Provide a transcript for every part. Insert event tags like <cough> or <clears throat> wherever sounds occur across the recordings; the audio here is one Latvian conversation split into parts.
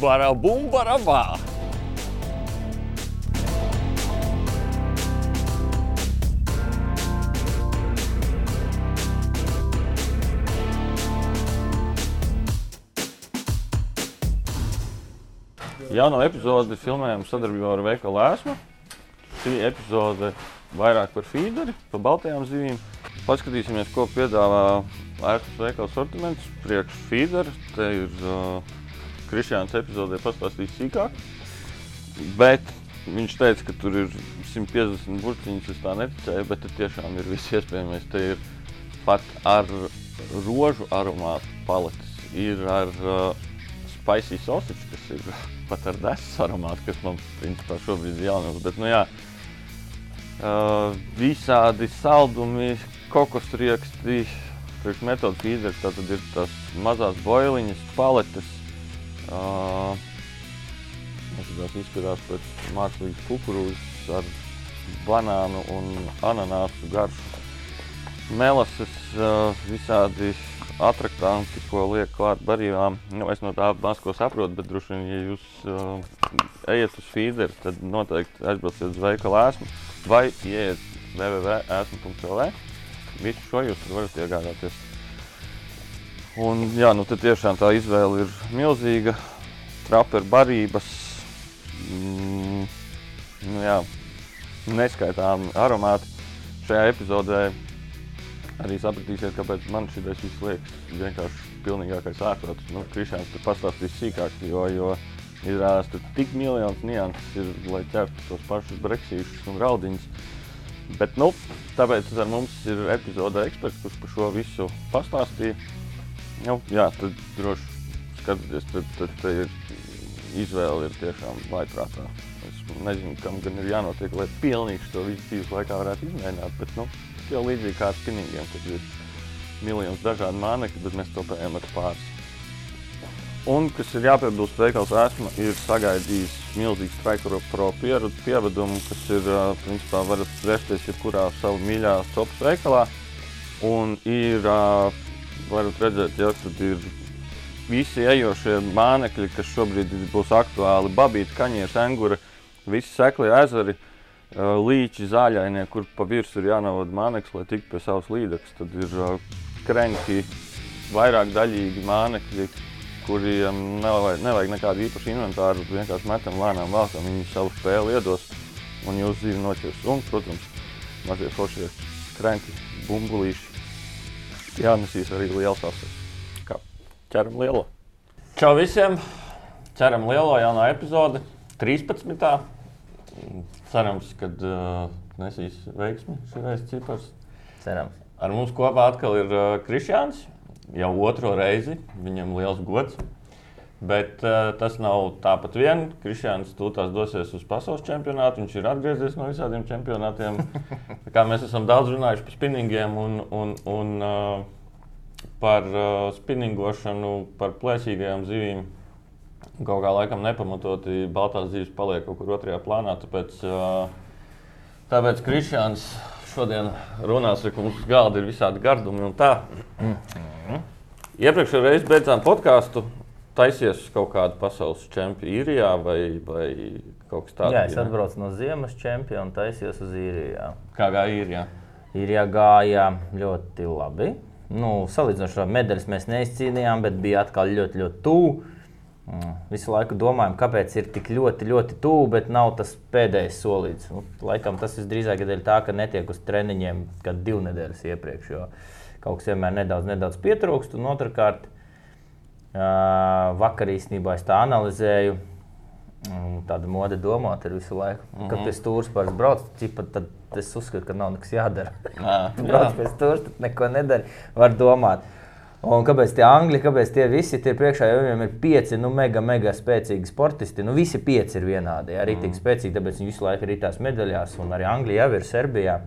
Barabā! Jauno epizodi filmējam sadarbībā ar veikalu Lēsmu. Šī epizode vairāk par feederi, par baltajām zivīm. Paskatīsimies, ko piedāvā Lēsmas veikala sortiments priekš feedera. Te ir uh, Krišjāns epizodē pastāstījis sīkāk. Bet viņš teica, ka tur ir 150 burciņas, es tā neticēju, bet tur tiešām ir viss iespējamais. Te ir pat ar rožu aromātu paletes, ir ar uh, spicy sausage, kas ir <laughs> pat ar desas aromātu, kas man principā šobrīd ir jaunums. Bet, nu, jā, uh, visādi saldumi, kokosrieksti, priekš metodas fīders, tātad ir tās mazās boiliņas, paletes. Uh, Tas izskatās pēc mākslīgas kukurūzas ar banānu un ananāsu garšu. Melases uh, visādi atraktanti, ko liek klāt barībām. Nu, es no tā maz ko saprotu, bet droši vien, ja jūs uh, ejat uz feederu, tad noteikti aizbrauciet uz veikalu ēsmu vai ieiet www.esmu.lv. Visu šo jūs varat iegādāties. Un, jā, nu, tiešām tā izvēle ir milzīga. Traper barības, mm, nu, jā, neskaitām aromāti. Šajā epizodē arī sapratīsiet, kāpēc man šis viss liekas vienkārši pilnīgākais ārprāts. Nu, Krišāns tur pastāstīs sīkāk, jo, jo izrādās tur tik miljonus nianses ir, lai ķertu tos pašus breksīšus un raudiņus. Bet, nu, tāpēc ar mums ir epizode eksperts, kurš par šo visu pastāstīja. Nu, jā, tad droši skatieties, tad, tad, tad ir izvēle ir tiešām vaiprātā. Es nezinu, kam gan ir jānotiek, lai pilnīgi to visu dzīves laikā varētu izmēģināt. Bet, nu, jau līdzīgi kā ar spinningiem, kad ir miljonus dažādu mānekļu, bet mēs topējam ar pāris. Un, kas ir jāpiebilst, veikals esmu, ir sagaidījis milzīgu Strikero Pro pievedumu, kas ir, principā, varat vērsties jebkurā savu mīļā stopas veikalā. Un ir, varat redzēt, ja tur ir visi ejošie mānekļi, kas šobrīd būs aktuāli, babīti, kaņieši, enguri, visi sekli ezeri, līķi zāļainie, kur pa virsmu ir jānovada māneklis, lai tiktu pie savas līdzekļus. Tad ir krenki, vairāk daļīgi mānekļi, kuriem nevajag, nevajag nekādu īpašu inventāru. Vienkārši metam lēnām vākam, viņi savu spēli iedos un jūs dzīvi noķers. Un, protams, mazie foršie krenki, bumbulīši. Jānesīs arī liels asars. Kā ķeram lielo. Čau visiem! Ceram lielo jaunā epizode, 13. Cerams, ka uh, nesīs veiksmi šis cipars. Cerams. Ar mums kopā atkal ir uh, Krišjāns. Jau otro reizi viņam liels gods. Bet uh, tas nav tāpat vien. Krišjāns tūlīt dosies uz pasaules čempionātu. Viņš ir atgriezies no visādiem čempionātiem. <laughs> Mēs esam daudz runājuši par spinningiem un, un, un uh, par uh, spinningošanu, par plēsīgajām zivīm. Kaut kā laikam nepamatoti Baltās zīves paliek kaut kur otrajā plānā. Tāpēc, uh, tāpēc Krišjāns šodien runās, ka mums galda ir visādi gardumi un tā. Iepriekšējā reizē beidzām podkāstu. Taisies uz kaut kādu pasaules čempionu īrijā vai, vai kaut kas tāds? Jā, es atbraucu no Ziemas čempiona un taisījos uz īrijā. Kā gāja īrijā? Īrijā gāja ļoti labi. Nu, Salīdzinoši ar medaļas mēs neizcīnījām, bet bija atkal ļoti, ļoti tuvu. Mm, Visu laiku domājam, kāpēc ir tik ļoti, ļoti tuvu, bet nav tas pēdējais solīts. Nu, laikam tas visdrīzāk ir tā, ka netiek uz treniņiem kad divu nedēļas iepriekš, jo kaut kas vienmēr nedaudz, nedaudz pietrūkst. Un otrkārt, vakar īstenībā es tā analizēju. Tāda mode domāt ir visu laiku. Mm -hmm. Kad pie stūra pāri brauc, cipa, tad es uzskatu, ka nav nekas jādara. Nā, <laughs> Brauc pie stūra, tad neko nedara. Var domāt. Un kāpēc tie angļi, kāpēc tie visi ir priekšā, jo viņiem ir pieci nu, mega, mega spēcīgi sportisti. Nu, visi pieci ir vienādi, arī tik spēcīgi, tāpēc viņi visu laiku ir tās medaļās. Un arī Anglija jau ir Serbijā,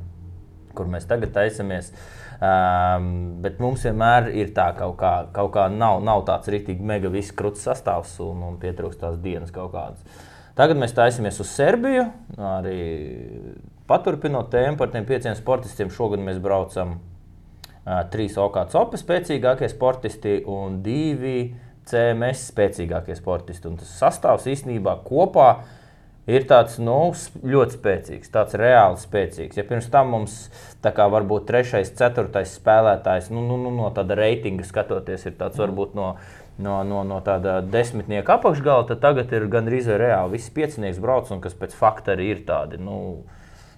kur mēs tagad taisamies. Um, bet mums vienmēr ir tā, ka kaut kā, kaut kā nav, nav tāds rīktīgi mega viss krūts sastāvs un, un pietrūkst tās dienas kaut kādas. Tagad mēs taisamies uz Serbiju. Arī paturpinot tēmu par tiem pieciem sportistiem, šogad mēs braucam uh, trīs OK copa spēcīgākie sportisti un divi CMS spēcīgākie sportisti. Un tas sastāvs īstenībā kopā ir tāds nu, ļoti spēcīgs, tāds reāli spēcīgs. Ja pirms tam mums kā varbūt trešais, ceturtais spēlētājs nu, nu, nu, no tāda reitinga skatoties, ir tāds varbūt no. No, no, no tāda desmitnieka apakšgala, tad tagad ir gandrīz reāli visi piecinieki brauc, un kas pēc fakta arī ir tādi. Nu,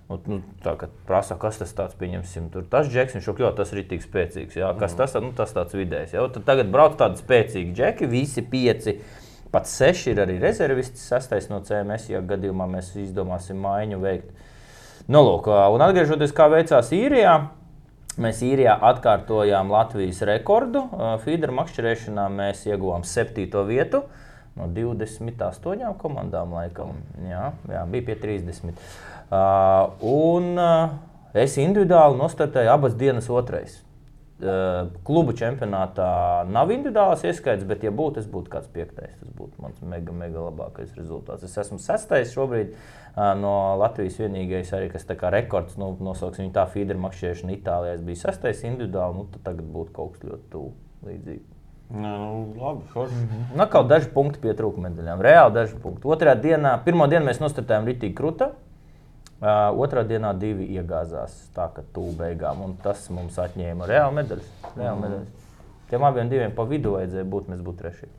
Nu, nu, tā kā prasa, kas tas tāds, pieņemsim, tur tas džeks, viņš jau tas ir tik spēcīgs. Jā, kas tas, nu, tas tāds vidējs. Jā, tad tagad brauc tādi spēcīgi džeki, visi pieci. Pat seši ir arī rezervisti, sastais no CMS, ja gadījumā mēs izdomāsim maiņu veikt. Nu, lūk, un atgriežoties, kā veicās īrijā, mēs īrijā atkārtojām Latvijas rekordu. Fīdera makšķerēšanā mēs ieguvām septīto vietu. No 28 komandām, laikam. Jā, jā bija pie 30. Uh, un uh, es individuāli nostartēju abas dienas otrais. Uh, klubu čempionātā nav individuāls ieskaits, bet, ja būtu, es būtu kāds piektais. Tas būtu mans mega, mega labākais rezultāts. Es esmu sestais šobrīd uh, no Latvijas vienīgais, arī kas kā rekords, nu, nosauksim viņu tā, feeder makšķerēšana Itālijā. Es biju sestais individuāli, nu, tad tagad būtu kaut kas ļoti tuvu līdzīgi. Nē, nu, labi, forši. Nu, kaut daži punkti pietrūka medaļām. Reāli daži punkti. Otrajā dienā, pirmā dienā mēs nostartējām Rītīgi Kruta. Uh, otrā dienā divi iegāzās tā, ka tuvu beigām. un Tas mums atņēma reāli medaļas. Reāli medaļas. Tiem abiem diviem pa vidu vajadzēja būt, mēs būtu trešie.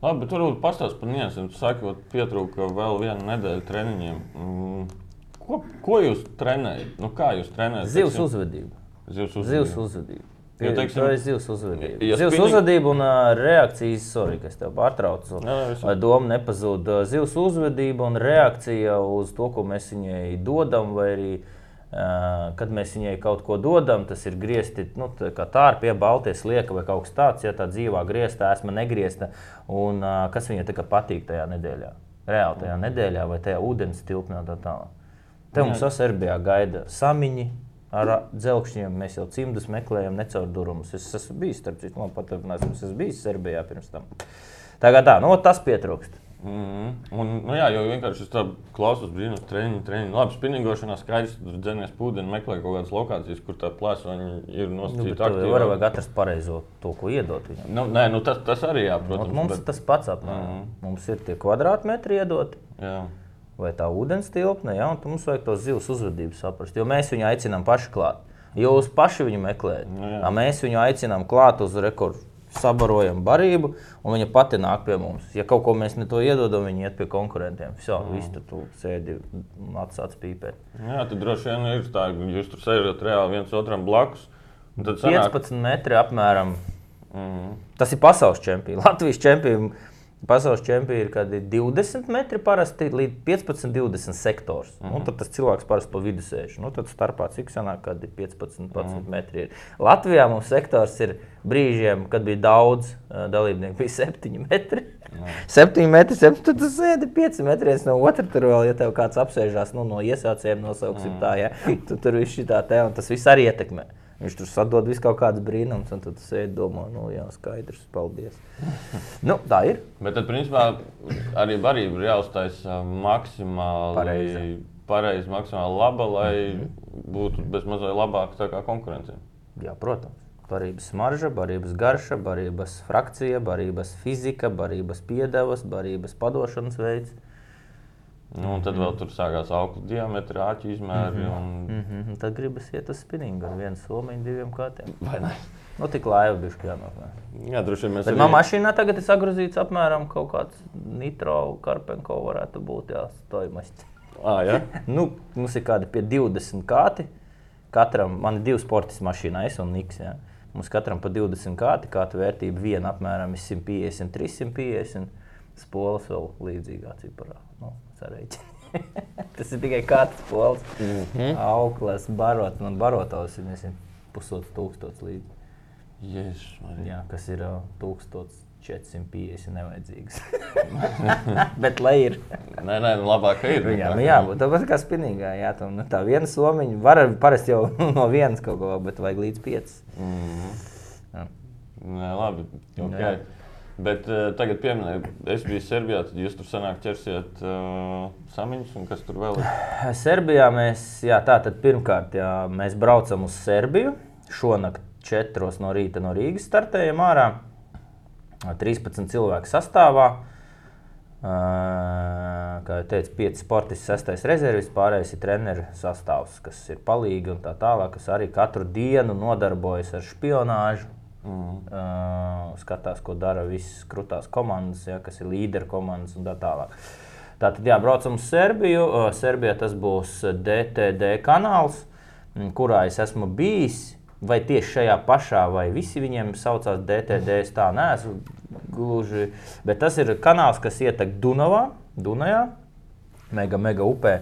Labi, bet varbūt pastāst par niansēm. Tu saki, ka pietrūka vēl viena nedēļa treniņiem. Mm. Ko, ko jūs trenējat? Nu, kā jūs trenējat? Zivs uzvedība. Zivs Zivs uzvedība. Jo, teiksim, Tā ir zivs uzvedība. ja Zivs spinning- uzvedība un uh, reakcijas, sorry, ka es tev pārtraucu. Jā, jā, doma nepazūd. Zivs uzvedība un reakcija uz to, ko mēs viņai dodam, vai arī uh, kad mēs viņai kaut ko dodam, tas ir griezti nu, tā kā tārpie, balties lieka vai kaut kas tāds, ja tā dzīvā griezta, esmu negriezta. Un uh, kas viņai tā kā patīk tajā nedēļā? Reāli tajā nedēļā vai tajā ūdens tilpnē un tā tālāk. Te mums Serbijā gaida samiņi ar dzelkšņiem. Mēs jau cimdus meklējam, necaurdurumus. Es esmu bijis, starp citu, man paturpinās, es esmu bijis Serbijā pirms tam. Tagad tā, nu, tas pietrūkst. Mm. Un, nu, jā, jau vienkārši es klausos, brīnos, treniņu, treniņu. Labi, spinningošanā skaidrs, tur dzenies pūdeni, meklē kaut kādas lokācijas, kur tā plēsoņa ir Nu, nosacīta tev var vajag atrast pareizo to, ko iedot viņam. Nu, nē, nu, tas, tas arī jā, Ot, protams. mums bet, tas pats apmēram. Mm. Mums ir tie kvadrātmetri iedoti. jā. Vai tā ūdens tilpne, ja, un mums vajag to zivs uzvedību saprast. Jo mēs viņu aicinām paši klāt. Jūs paši viņu meklējat. Nu, jā. A mēs viņu aicinām klāt uz rekordu. Sabarojam barību, un viņa pati nāk pie mums. Ja kaut ko mēs ne to iedodam, viņi iet pie konkurentiem. Visu, Mm. visu tur tu sēdi atsāc pīpēt. jā, tad droši vien ir tā, ka jūs tur sēžat reāli viens otram blakus. Tad sanāk, 15 metri apmēram. mm, Tas ir pasaules čempions. Latvijas čempions. Pasaules čempions ir kādi 20 metri parasti līdz 15, 20 sektors. Mm -hmm. nu, tad tas cilvēks parasti pa vidu sēž. Nu, tad starpā cik sanāk, kad ir 15, 15 mm -hmm. metri. Ir. Latvijā mums sektors ir brīžiem, kad bija daudz dalībnieku, bija 7 metri. 7 metri, 7, tad tu sēdi 5 metri no otra. Tur vēl, ja tev kāds apsēžās nu, no iesācējiem, nosauksim tā, ja, tu tur viss šī tā te, un tas viss arī ietekmē. Viņš tur sadod visu kaut kādus brīnumus, un tad tu sēdi domā, nu jā, skaidrs, paldies. <laughs> nu, tā ir. Bet tad, principā, arī barība ir jāuztaisa maksimāli Pareiza. pareizi, maksimāli laba, lai būtu bezmazliet labāka tā kā konkurence. Jā, protams. Barības smarža, barības garša, barības frakcija, barības fizika, barības piedevas, barības padošanas veids. Nu, un tad vēl tur sākās augstu diametri, āķu izmēri. Un... Mm -hmm. Tad gribas iet uz spinningu ar vienu somiņu, diviem kārtiem. Vai ne? Nu, tik laiva bišķi jānopērk. Jā, droši vien mēs Bet manā mašīnā tagad ir sagrozīts apmēram kaut kāds nitro karpenko varētu būt jāstojumasti. Ah, jā? <laughs> Nu, mums ir kādi pie 20 kāti. Katram, man ir divi sportisti mašīnā, es un Niks. Ja. Mums katram pa 20 kāti, kāda vērtība viena apmēram ir 150, 350. Spolas vēl līdzīgā ciparā. Nu, sareiķi. <laughs> Tas ir tikai kāds pols. Mm -hmm. Auklas, barot, man barotos ir nezinu, pusotrs tūkstots. Jēzus, Marija. Jā, kas ir uh, 1450 nevajadzīgs. <laughs> Bet lai ir. Nē, nē, nu, labāk ir. Jā, nu, jā, bet tāpat kā spinīgā, jā, tā, nu, tā viena somiņa var parasti jau <laughs> no vienas kaut ko, bet vajag līdz piecas. Mm. Jā. Nē, labi. Okay. Jā. Bet uh, tagad, pieminēju, es biju Serbijā, tad jūs tur sanāk ķersiet uh, samiņus, un kas tur vēl ir? <sighs> Serbijā mēs, jā, tā tad pirmkārt, jā, mēs braucam uz Serbiju. Šonakt četros no rīta no Rīgas startējam ārā. 13 cilvēku sastāvā. Uh, kā jau teicu, 5 sportisti, 6 rezervists, pārējais ir treneru sastāvs, kas ir palīgi un tā tālāk, kas arī katru dienu nodarbojas ar špionāžu. Mm. Uh, skatās, ko dara visas krūtās komandas, ja, kas ir līderu komandas un tā tālāk. Tātad, jā, braucam uz Serbiju. Uh, Serbijā tas būs DTD kanāls, kurā es esmu bijis. Vai tieši šajā pašā, vai visi viņiem saucās DTD, es tā neesmu gluži. Bet tas ir kanāls, kas ietek Dunavā, Dunajā, mega, mega upē.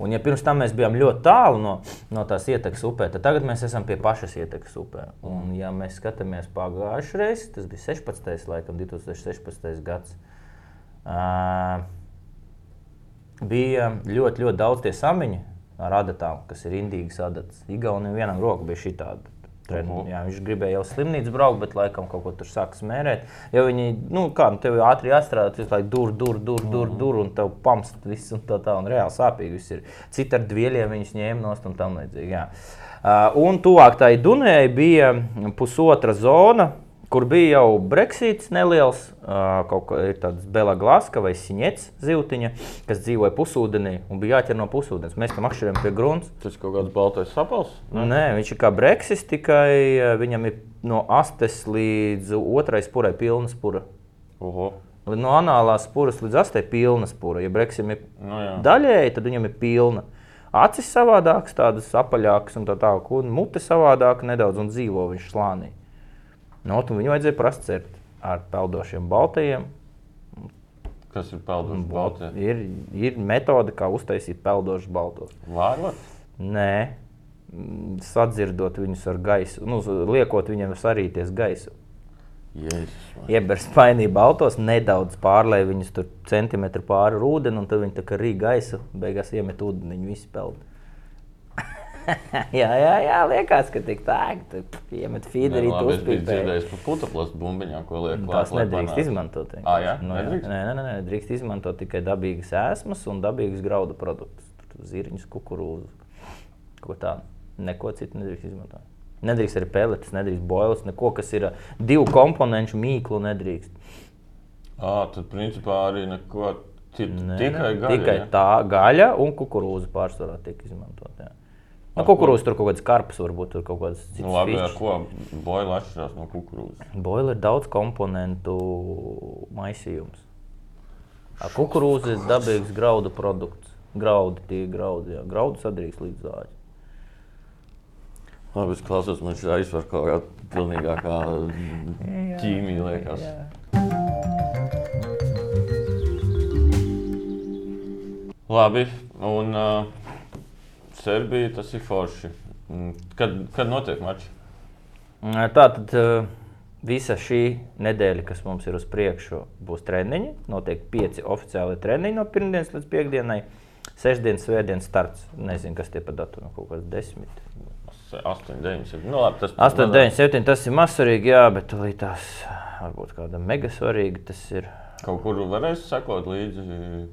Un, ja pirms tam mēs bijām ļoti tālu no, no tās ietekas upē, tad tagad mēs esam pie pašas ietekas upē. Un, ja mēs skatāmies pagājušajā reizē, tas bija 16. laikam, 2016. gads. Uh, bija ļoti, ļoti daudz tie samiņi ar adatām, kas ir indīgas adatas. Igaunijam vienam rokam bija šī tāda. Trenu. Jā, viņš gribēja jau slimnīcu braukt, bet laikam kaut ko tur sāk smērēt. Jo viņi, nu, kā nu, tev ātri jāstrādā, tas laikam dur, dur, dur, dur, dur, un tev pamst viss un tā tā, un reāli sāpīgi viss ir. Citi ar dvieļiem viņus ņēma nost un tam līdzīgi. Uh, un tuvāk tai Dunējai bija pusotra zona, kur bija jau Brexits neliels, kaut kā ir tāds Bela Glaska vai Siņets zivtiņa, kas dzīvoja pusūdenī un bija jāķer no pusūdens. Mēs tam akšķiriem pie grunts. Tas kaut kāds baltais sapals? Ne? Nē, viņš ir kā Brexits, tikai viņam ir no astes līdz otrai spurai pilna spura. Oho. No anālās spuras līdz astē pilna spura. Ja Brexim ir Nu, jā. daļēji, tad viņam ir pilna. Acis savādākas, tādas apaļākas un tā tālāk, un mute savādāka nedaudz un dzīvo viņš slānī. No, un viņu vajadzēja prast cert ar peldošiem baltajiem. Kas ir peldošs baltais? Ir, ir metode, kā uztaisīt peldošus baltos. Vārot? Nē, mm, sadzirdot viņus ar gaisu, nu, liekot viņiem sarīties gaisu. Ieber spainī baltos, nedaudz pārlēj viņus tur centimetru pāri ūdeni, un tad viņi tā kā rīk gaisu, beigās iemet ūdeni, viņi visi peld. <laughs> jā, jā, jā, liekas, ka tik tā, ka iemet feederī, labi, tu es biju dzirdējis par putekļu bumbiņām, ko liek Tās klāt, lai nedrīkst panāktu. izmantot. Ā, jā? Nu, jā. Nedrīkst? Nē, nē, nē, drīkst izmantot tikai dabīgas ēsmas un dabīgas graudu produktus. Tur Zirņus, kukurūzu, ko tādu. Neko citu nedrīkst izmantot. Nedrīkst arī peletes, nedrīkst boilas, neko, kas ir divu komponentu mīklu. Nedrīkst. Ā, tad principā arī neko citu. Nē, Tikai gaļa. tikai ja? tā gaļa un kukurūza pārsvarā tiek izmantot. Jā. Nu, kukurūza tur kaut kāds karps, varbūt tur kaut kāds cits. Nu, labi, ar ko boila atšķirās no kukurūzas? Boila ir daudz komponentu maisījums. Kukurūza ir dabīgs graudu produkts. Graudi, tie graudi, jā. Graudu sadrīkst līdz zāģim. Labi, es klausos, man šī aizsver kaut kāda pilnīgākā ķīmija liekas. Labi, un uh, Serbija tas ir forši. Mm, Kad, kad notiek mači? Tā tad eh, visa šī nedēļa, kas mums ir uz priekšu, būs treniņi. Notiek pieci oficiāli treniņi no pirmdienas līdz piekdienai. Sestdienas, svētdienas starts. Nezinu, kas tie pa datumu kaut kāds desmit. 8, 9, 7. Nu, labi, tas 8, 9, 7. Tas ir mazsvarīgi, jā, bet tās varbūt kāda mega svarīga. Tas ir Kaut kur varēs sekot līdzi,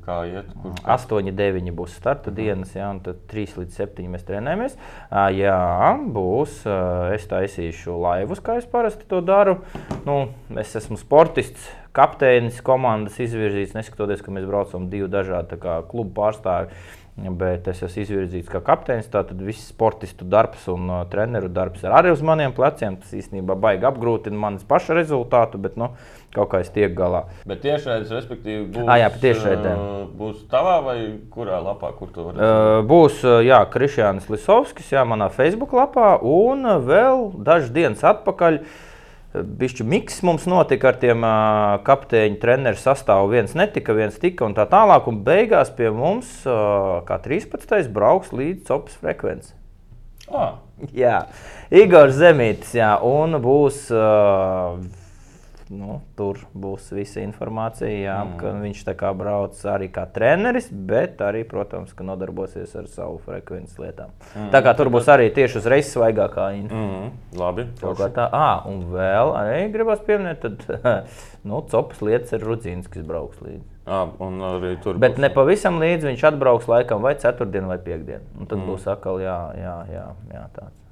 kā iet. Kur, 8, 9 būs starta dienas, jā, un tad 3 līdz 7 mēs trenējamies. Jā, būs. Es taisīšu laivus, kā es parasti to daru. Nu, es esmu sportists, kapteinis, komandas izvirzīts, neskatoties, ka mēs braucam divu dažādu klubu pārstāvju. Bet es esmu izvirzīts kā kapteinis. Tātad viss sportistu darbs un uh, treneru darbs ir arī uz maniem pleciem. Tas īstenībā baigi apgrūtina manas paša rezultātu, bet nu, kaut kā es tiek galā. Bet tiešraidē, respektīvi, būs, Ā, jā, tiešraidē. būs tavā vai kurā lapā, kur tu vari Uh, būs jā, Krišjānis Lisovskis, jā, manā Facebook lapā, un vēl dažas dienas atpakaļ. Bišķi miks mums notika ar tiem uh, kapteiņu treneru sastāvu. Viens netika, viens tika un tā tālāk. Un beigās pie mums, uh, kā 13. brauks līdz copas frekvences. <laughs> Ah, Jā, Igor Zemītis, jā, un būs. Uh, Nu, tur būs visa informācija, jā, mm. viņš tā kā brauc arī kā treneris, bet arī, protams, ka nodarbosies ar savu frekvences lietām. Mm. Tā kā tur būs arī tieši uzreiz svaigākā info. mm, labi. Tā, ah, un vēl arī gribas pieminēt, tad, <laughs> nu, copas lietas ir Rudzīns, kas brauks līdzi. Ah, un arī tur Bet būs- ne pavisam līdzi viņš atbrauks laikam vai ceturtdien vai piekdien. Un tad mm. būs atkal jā, jā, jā, jā tāds.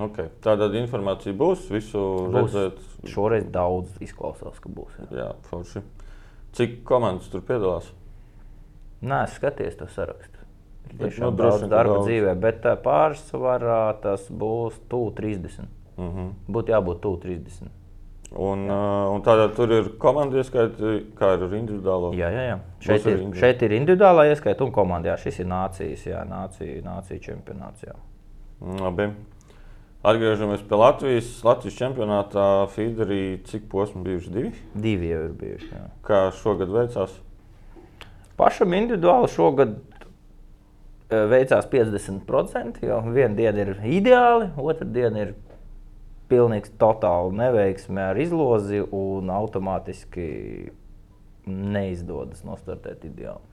Okay. Tāda informācija būs. Visu Būs. redzēt. Šoreiz daudz izklausās, ka būs. Jā. Jā, forši. Cik komandas tur piedalās? Nē, es skaties to sarakstu. Tiešām nu, daudz darba daudz. dzīvē, bet pārsvarā tas būs tuvu 30. Uh -huh. Būtu jābūt tuvu 30. Un, uh, un tādā tur ir komanda ieskaita, kā ir ar individuālo. Jā, jā, jā. Šeit, ir, individuāli. šeit ir individuālā ieskaita un komanda. Jā, šis ir nācijas, jā, nācija, nācija čempionāts. Jā. Labi. Atgriežamies pie Latvijas. Latvijas čempionātā Fīderī cik posmi bijuši divi? Divi jau ir bijuši. Jā. Kā šogad veicās? Pašam individuāli šogad e, veicās 50%, jo viena diena ir ideāli, otra diena ir pilnīgs totāli neveiksme ar izlozi un automātiski neizdodas nostartēt ideāli.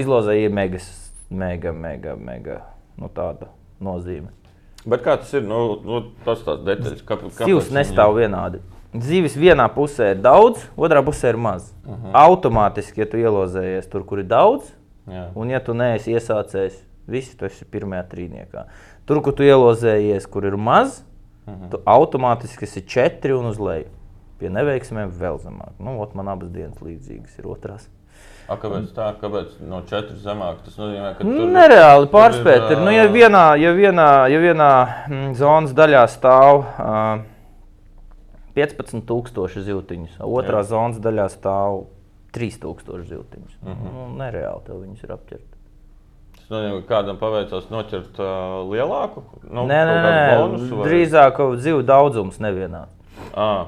Izlozē ir mega, mega, mega, mega nu, tāda nozīme. Bet kā tas ir? Nu, nu, tas tāds detaļas. Kā, Zivs nestāv vienādi. Zivis vienā pusē ir daudz, otrā pusē ir maz. Uh Mhm. -huh. Automātiski, ja tu ielozējies tur, kur ir daudz, Jā. Un, ja tu neesi iesācējis, visi tu esi pirmajā trīniekā. Tur, kur tu ielozējies, kur ir maz, uh Mhm. -huh. tu automātiski esi četri un uz leju. Pie neveiksmēm vēl zemāk. Nu, ot, man abas dienas līdzīgas ir otrās. A, kāpēc tā? Kāpēc no četras zemāk? Tas nozīmē, ka tur Nereāli pārspēt. Ir, nu, ja vienā, ja vienā, ja vienā mm, zonas daļā stāv uh, 15,000 zīltiņus, otrā Jā. zonas daļā stāv 3,000 zīltiņus. Mhm. -huh. nu, nereāli tev viņus ir apķert. Tas nozīmē, ka kādam paveicās noķert uh, lielāku? Nu, Nē, nē, nē. bonusu vai- drīzāk zivju daudzums nevienāds. Ā,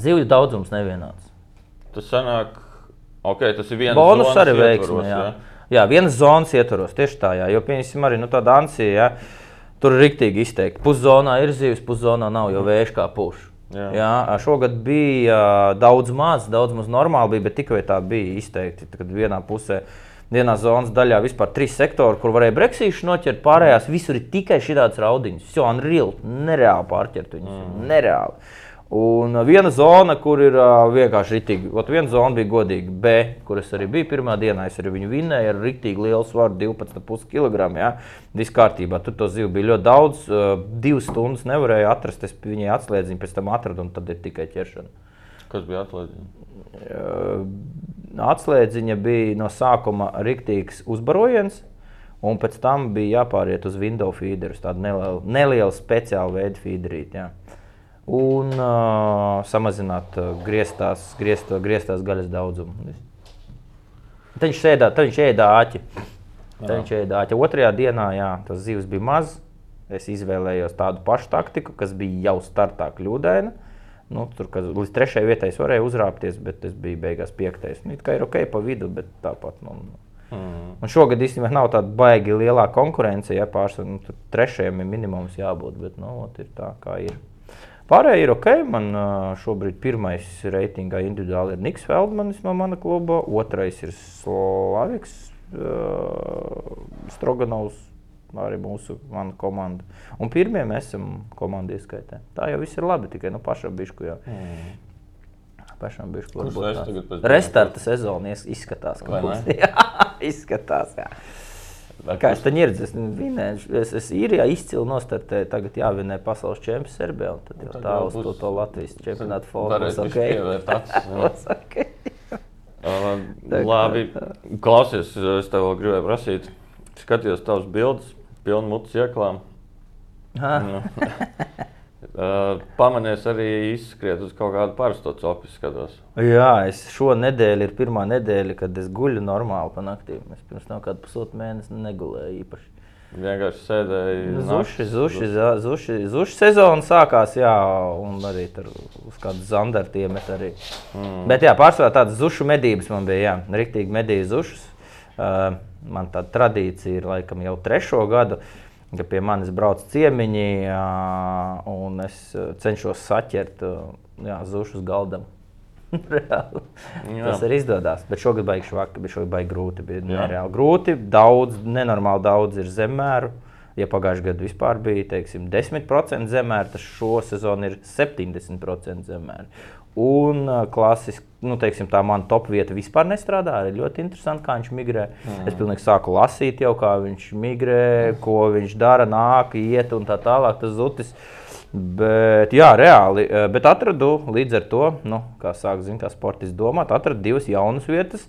Zivju daudzums nevienāds. tas sanāk, ok, tas ir viens Bonus arī veiksme. ietvaros, Jā. jā, vienas zonas ietvaros tieši tā. Jā. Jo, piemēram, arī nu, tāda ansija, jā, tur ir rīktīgi izteikti. Puszonā ir zivs, puszonā nav, jo vējš kā puš. Jā. Jā, šogad bija daudz maz, daudz maz normāli bija, bet tikai tā bija izteikti. Kad vienā pusē, vienā zonas daļā vispār trīs sektori, kur varēja breksīšu noķert, pārējās visur ir tikai šādas raudiņas. Jo unreal, nereāli pārķert viņus. Mm. Nereāli. Un ā, viena zona, kur ir ā, vienkārši rītīgi, ot viena zona bija godīga B, kur es arī biju pirmā dienā, es arī viņu vinnēju ar rītīgi lielu svaru, 12,5 kg. Ja? Viss kārtībā, tur to zivu bija ļoti daudz, ā, divas stundas nevarēju atrast, es viņai atslēdziņu pēc tam atradu, un tad ir tikai ķeršana. Kas bija atlaists? Atslēdziņa bija no sākuma rīktīgs uzbarojiens, un pēc tam bija jāpāriet uz window feederu, tādu nelielu, nelielu speciālu veidu feederīt. Jā. Un uh, samazināt uh, grieztās, griezt, grieztās gaļas daudzumu. Tad viņš ēdā, tad viņš ēdā āķi. Tad viņš ēdā āķi. Otrajā dienā jā, tas zivs bija maz. Es izvēlējos tādu pašu taktiku, kas bija jau startā kļūdaina. Nu, tur, kad līdz trešajai vietai es varēju uzrāpties, bet es biju beigās piektais. Nu, it kā ir ok pa vidu, bet tāpat. Nu, Mm. Un šogad īstenībā nav tāda baigi lielā konkurence. Ja pārsvarā nu, trešajam ir minimums jābūt, bet nu, ot, ir tā, kā ir. Pārējie ir ok. Man šobrīd pirmais reitingā individuāli ir Niks Feldmanis no mana kluba, otrais ir Slaviks Stroganovs, arī mūsu komanda. Un pirmie mēs esam komanda ieskaitē. Tā jau viss ir labi, tikai nu, pašam bišku jau. Mm. Pašam tagad pēc Restarta sezona izskatās, ka. <laughs> Jā, izskatās. Jā. Kā es tam ieradu, es vinēju, es, es īrijā izcili nostartēju, tagad jāvinē pasaules čempions Serbijā, un tad jau Tad tā jau uz to, to Latvijas čempionātu Varēs formu. Būs ok. Uh, Tā labi, klausies, es tev vēl gribēju prasīt. Skatījos tavas bildes, pilnu mutes ieklām. <laughs> Uh, Pamanies arī izskriet uz kaut kādu parasto copu, skatos. Jā, es šo nedēļu ir pirmā nedēļa, kad es guļu normāli pa naktīm. Es pirms tam kādu pusotru mēnesi negulēju īpaši. Vienkārši sēdēji. Nu, Zuši, zuši, zuši, zuši sezona sākās, jā, un arī tur uz kādu zandartu iemet arī. Mm. Bet jā, pārsvarā tādas zušu medības man bija, jā, riktīgi medīju zušas. Uh, man tāda tradīcija ir laikam jau trešo gadu, ka pie manis brauc ciemiņi, un es cenšos saķert galdam. <laughs> Reāli. Jā. Tas arī izdodas. Bet šogad baigi švaki, bija šogad baigi grūti. Bija nereāli grūti. Daudz, nenormāli daudz ir zemēru. Ja pagājušajā gadā vispār bija teiksim, 10% zemēra, tad šo sezonu ir 70% zemēra. Un klasiski, nu, teiksim, tā mana top vieta vispār nestrādā. Arī ļoti interesanti, kā viņš migrē. Mm. Es pilnīgi sāku lasīt, jau kā viņš migrē, ko viņš dara, nāk, iet un tā tālāk. Tas zutis. Bet, jā, reāli. Bet atradu līdz ar to, nu, kā sāk zin, kā sportists domāt, atradu divas jaunas vietas,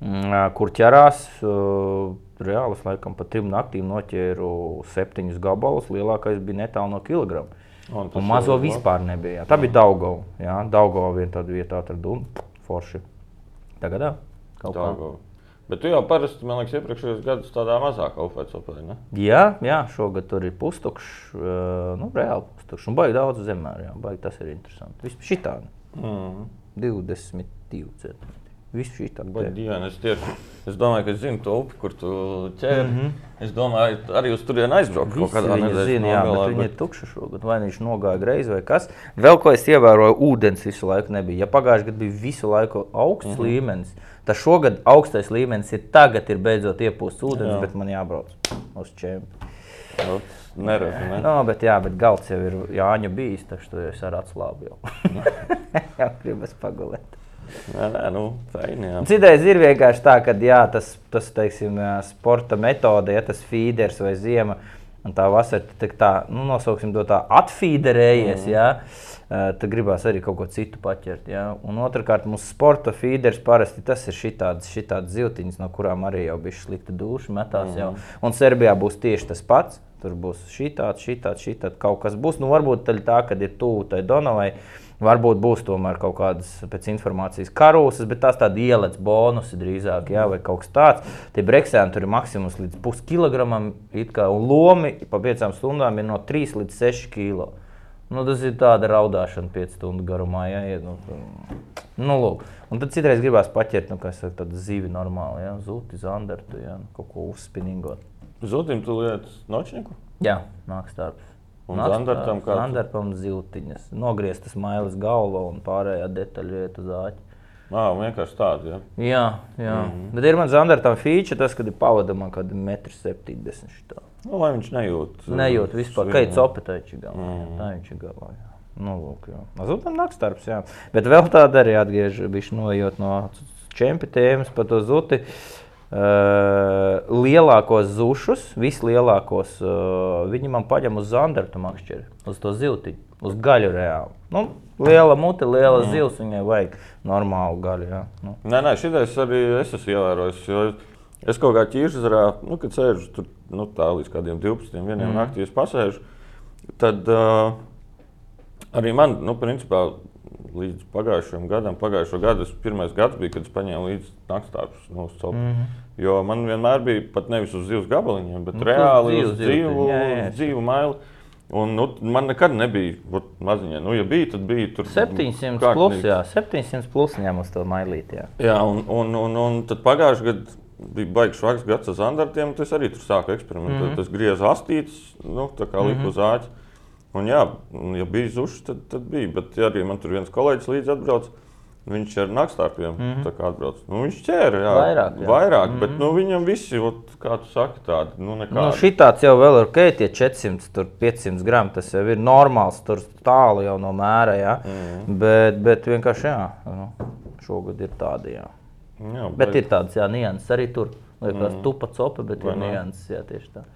mm, kur ķerās. Reāli, laikam, pa trim naktīm noķēru septiņus gabalus. Lielākais bija netālu no kilograma. Un Un mazo labi. vispār nebija. Jā. Tā bija Daugava. Jā, Daugava viena tāda vieta atradu un forši. Tagad jā, kaut kā. Daugava. Bet tu jau parasti, man liekas, iepriekšējos gados tādā mazākā upēcopē, ne? Jā, jā, šogad tur ir pustukšs, uh, nu, reāli pustukšs. Un baigi daudz zemē, jā, baigi tas ir interesanti. Vispār šitā Mm. 22 centimetri. Viss šī tā Bet, jā, es, domāju, ka es zinu to upi, kur tu ķēri. Mm -hmm. Es domāju, arī uz turieni aizbraukt viņa zina, jā, nogalē, bet viņi ir tukši šogad. Vai nu viņš nogāja greizi vai kas. Vēl ko es ievēroju, ūdens visu laiku nebija. Ja pagājušajā gadā bija visu laiku augsts mm -hmm. līmenis, tad šogad augstais līmenis ir tagad, ir beidzot iepūsts ūdens, Jā. bet man jābrauc uz čempionu. Nu, Nereti, ne? No, bet, jā, bet galds jau ir Jāņa bijis, taču tu esi ar atslābu jau. <laughs> <laughs> jā, gribas pagulēt. Nē, nu, jā. Citreiz ir vienkārši tā, ka jā, tas, tas teiksim, sporta metode, ja tas feeders vai ziema, un tā vasara tā, tā nu, nosauksim to tā, atfīderējies. Mm. Eh, tad gribās arī kaut ko citu paķert. Jā. Un otrkārt, mūsu sporta feeders parasti tas ir šitāds, šitāds ziltiņas, no kurām arī jau bija slikta duša metās. Mm. Jau. Un Serbijā būs tieši tas pats. Tur būs šitāds, šitāds, šitāds, kaut kas būs. Nu, varbūt tā ir tā, ka ir tuvu tai Donavai. Varbūt būs tomēr kaut kādas pēc informācijas karūzes, bet tās tādi ielēts bonusi drīzāk, jā, vai kaut kas tāds. Tie breksēni tur ir maksimums līdz puskilogramam, un lomi pa piecām stundām ir no 3 līdz 6 kg. Nu, tas ir tāda raudāšana 5 stundu garumā. Jā, ja, nu, nu, lūk. un tad citreiz gribās paķert nu, saka, tādu zīvi normāli, jā, zuti, zandartu, jā, nu, kaut ko uzspinningot. Zutim tu lietas nočniku? Jā, nāks darbs. Un zandartam kā? Zandartam ziltiņas. Nogrieztas mailes galva un pārējā detaļa iet uz āķi. Ā, vienkārši tādu, jā. Jā, jā. Mm -hmm. bet ir man zandartam feature, tas, kad ir pavadama kaut kāda 1,70 m. Nu, lai viņš nejūt. Nejūt vispār, sviņu, ka ir jā. copetaiči galā. Mm. Tā viņš ir galā. Jā. Nu, lūk, jā. Zudam nakts darbs, jā. Bet vēl tāda arī atgriež, bišķi nojot no čempionēmas pa to zuti. Uh, lielākos zušus, vislielākos, uh, viņi man paņem uz zandartu makšķeri, uz to ziltiņu, uz gaļu reāli. Nu, liela mute, liela mm. zils, viņai vajag normālu gaļu, jā. Nu. Nē, nē, šitais arī es esmu ievērojis. Es kaut kā ķīržzarā, nu, kad sēžu tur nu, tā līdz kādiem 12, 1 mm. naktī, es pasēžu, tad uh, arī man, nu, principā, līdz pagājušajam gadam, pagājušo gadu, tas pirmais gads bija, kad es paņēmu līdzi naktstāpus no copa. Mm -hmm. Jo man vienmēr bija pat nevis uz zivs gabaliņiem, bet Nu, reāli uz dzīvu, dzīvu mailu. Un, nu, man nekad nebija maziņā. Nu, ja bija, tad bija tur 700 kārtīgi. plus, jā, 700 plus ņem uz to mailīti, jā. Jā, un, un, un, un tad pagājušajā gadā bija baigts švaks gads ar zandartiem. Tas arī tur sāka eksperimentēt. Mm -hmm. Tas griezās astīts, nu, tā kā lipa mm -hmm. uz āķa. Un, jā, un, ja bija zušs, tad, tad bija. Bet ja arī man tur viens kolēģis līdzi atbrauc. Viņš ar naktārpiem mm -hmm. atbrauc. Nu, viņš ķēra jā, Vairāk, jā. vairāk mm -hmm. bet nu, viņam visi, ot, kā tu saki, tādi nu, nekādi. Nu, šitāds jau vēl ir ok, tie 400, tur 500 gramu. Tas jau ir normāls, tur tālu jau no mēra. Jā. Mm. Bet, bet vienkārši jā, nu, šogad ir tādi. Jā. jā, Bet ir tādas nianses arī tur. Liekas, mm. tupa copa, bet Vai ir nianses. Tieši tā.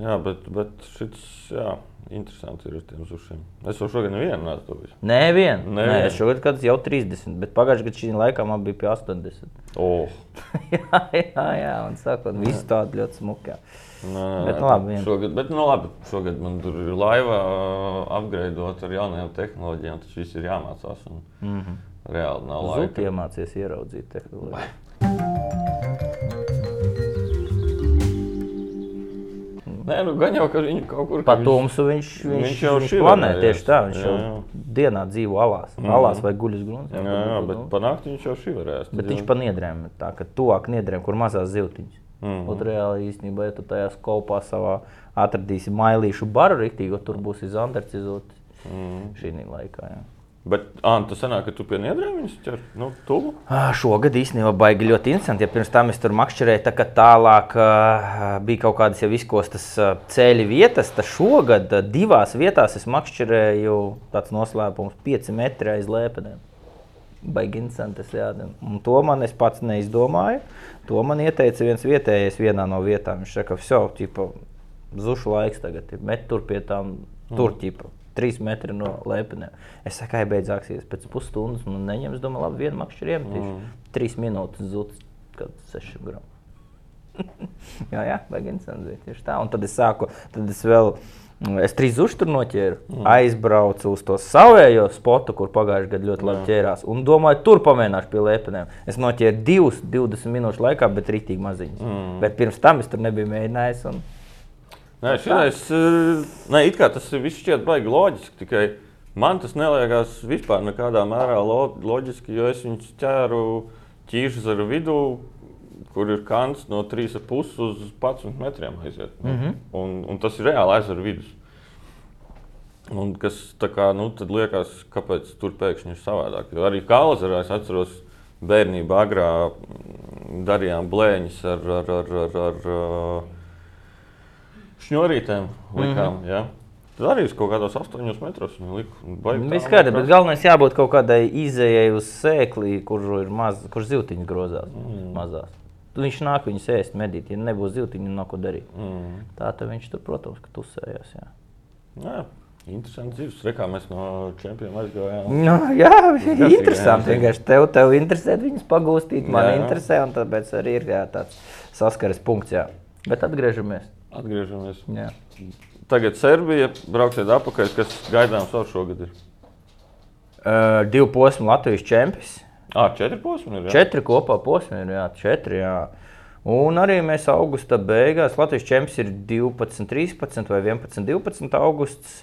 Jā, bet, bet šis, jā, interesants ir uz tiem zušiem. Es jau šogad nevienu visu. Nē, vien. Nē, Nevienu. es šogad kāds jau 30, bet pagājušajā gadā šī laikā man bija pie 80. Oh. <laughs> jā, jā, jā, un sākot, viss tādu ļoti smuku. Nē, nē, Bet nē, nu labi, vien. šogad, bet, nu, labi, šogad man tur ir laiva apgleznota ar jaunajām tehnoloģijām. Tas viss ir jāmācās. Un, mm -hmm. Reāli nav laika. iemācīties ieraudzīt tehnoloģiju. <laughs> Nē, nu, gan jau, ka viņi kaut kur Pa ka viņš- viņš, viņš, jau šiverē, planē jā. tieši tā. Viņš Jā, jau jā. dienā dzīvo alās. Mm. Alās vai guļas grunts. Jā, jā, bet panākt viņš jau šiverēs. Bet viņš pa niedrēm, tā ka tuvāk niedrēm, kur mazās ziltiņas. Mm. -hmm. Un reāli īstenībā, ja tu tajā skopā savā atradīsi mailīšu baru rīktīgi, tur būs izandarts izot mm. -hmm. šī laikā. Jā. Bet, Anta, tas sanāk, ka tu pie niedrēm viņus ķer, nu, tuvu? Šogad īstenībā baigi ļoti interesanti. Ja pirms tam es tur makšķerēju, tā, ka tālāk bija kaut kādas jau izkostas ceļu vietas, tad šogad divās vietās es makšķerēju tāds noslēpums - 5 metri aiz lēpenēm. Baigi interesanti. Jā. Un to man es pats neizdomāju. To man ieteica viens vietējais vienā no vietām. Viņš saka, ka zušu laiks tagad ir met tur pie tām tur ķipa. Trīs metri no lēpenēm. Es saku, ka beidzāksies pēc pusstundas. Man neņems, domāju, labi, vienu makšķi iemetīšu. Mm. Trīs minūtes zudis, kad seši gramu. <laughs> jā, jā, baigi interesanti. Tieši tā. Un tad es sāku, tad es vēl. Es trīs zušus tur noķēru, mm. aizbraucu uz to savējo spotu, kur pagājušajā gadā ļoti labi ķērās. Un domāju, tur pamēģināšu pie lēpenēm. Es noķēru divus, 20 minūšu laikā, bet rītīgi maziņus. Mm. Bet pirms tam es tur nebiju mēģinājis. Un... Nē, šitais, ne, it kā tas viss šķiet baigi loģiski, tikai man tas neliekas vispār nekādā mērā loģiski, jo es viņus ķēru ķīšus ar vidu, kur ir kants no 3,5 uz 11 metriem aiziet. Mm -hmm. un, un tas ir reāli aizver vidus. Un kas kā, nu, liekas, kāpēc tur pēkšņi ir savādāk. Jo arī Kalazarā es atceros, bērnībā agrā darījām blēņas ar, ar, ar, ar, ar šņurītēm. Likām, mm -hmm. ja? Tad arī uz kaut kādos astoņos metros. Viss kārtībā, bet galvenais jābūt kaut kādai izējai uz sēkli, kur ir maz, kur zivtiņas grozās. Mm. Mazās. Viņš nāk viņus ēst, medīt. Ja nebūs ziltiņa, nav ko darīt. Mm. Tā tad viņš tur, protams, ka tusējās. Jā. Jā. Interesanti dzīves. Rekā mēs no čempioniem aizgājām. No, nu, jā, tas <laughs> ir interesanti. Vienkārši tev, tev interesē viņus pagūstīt, man jā. interesē, un tāpēc arī ir jā, tāds saskares punkts. Jā. Bet atgriežamies. Atgriežamies. Jā. Tagad Serbija brauksiet atpakaļ, kas gaidāms ar šogad ir. Uh, divu posmu Latvijas čempions. Ah, četri posmi ir. Jā. Četri kopā posmi ir. Jā, četri, jā. Un arī mēs augusta beigās, Latvijas čempions ir 12, 13 vai 11, 12 augusts.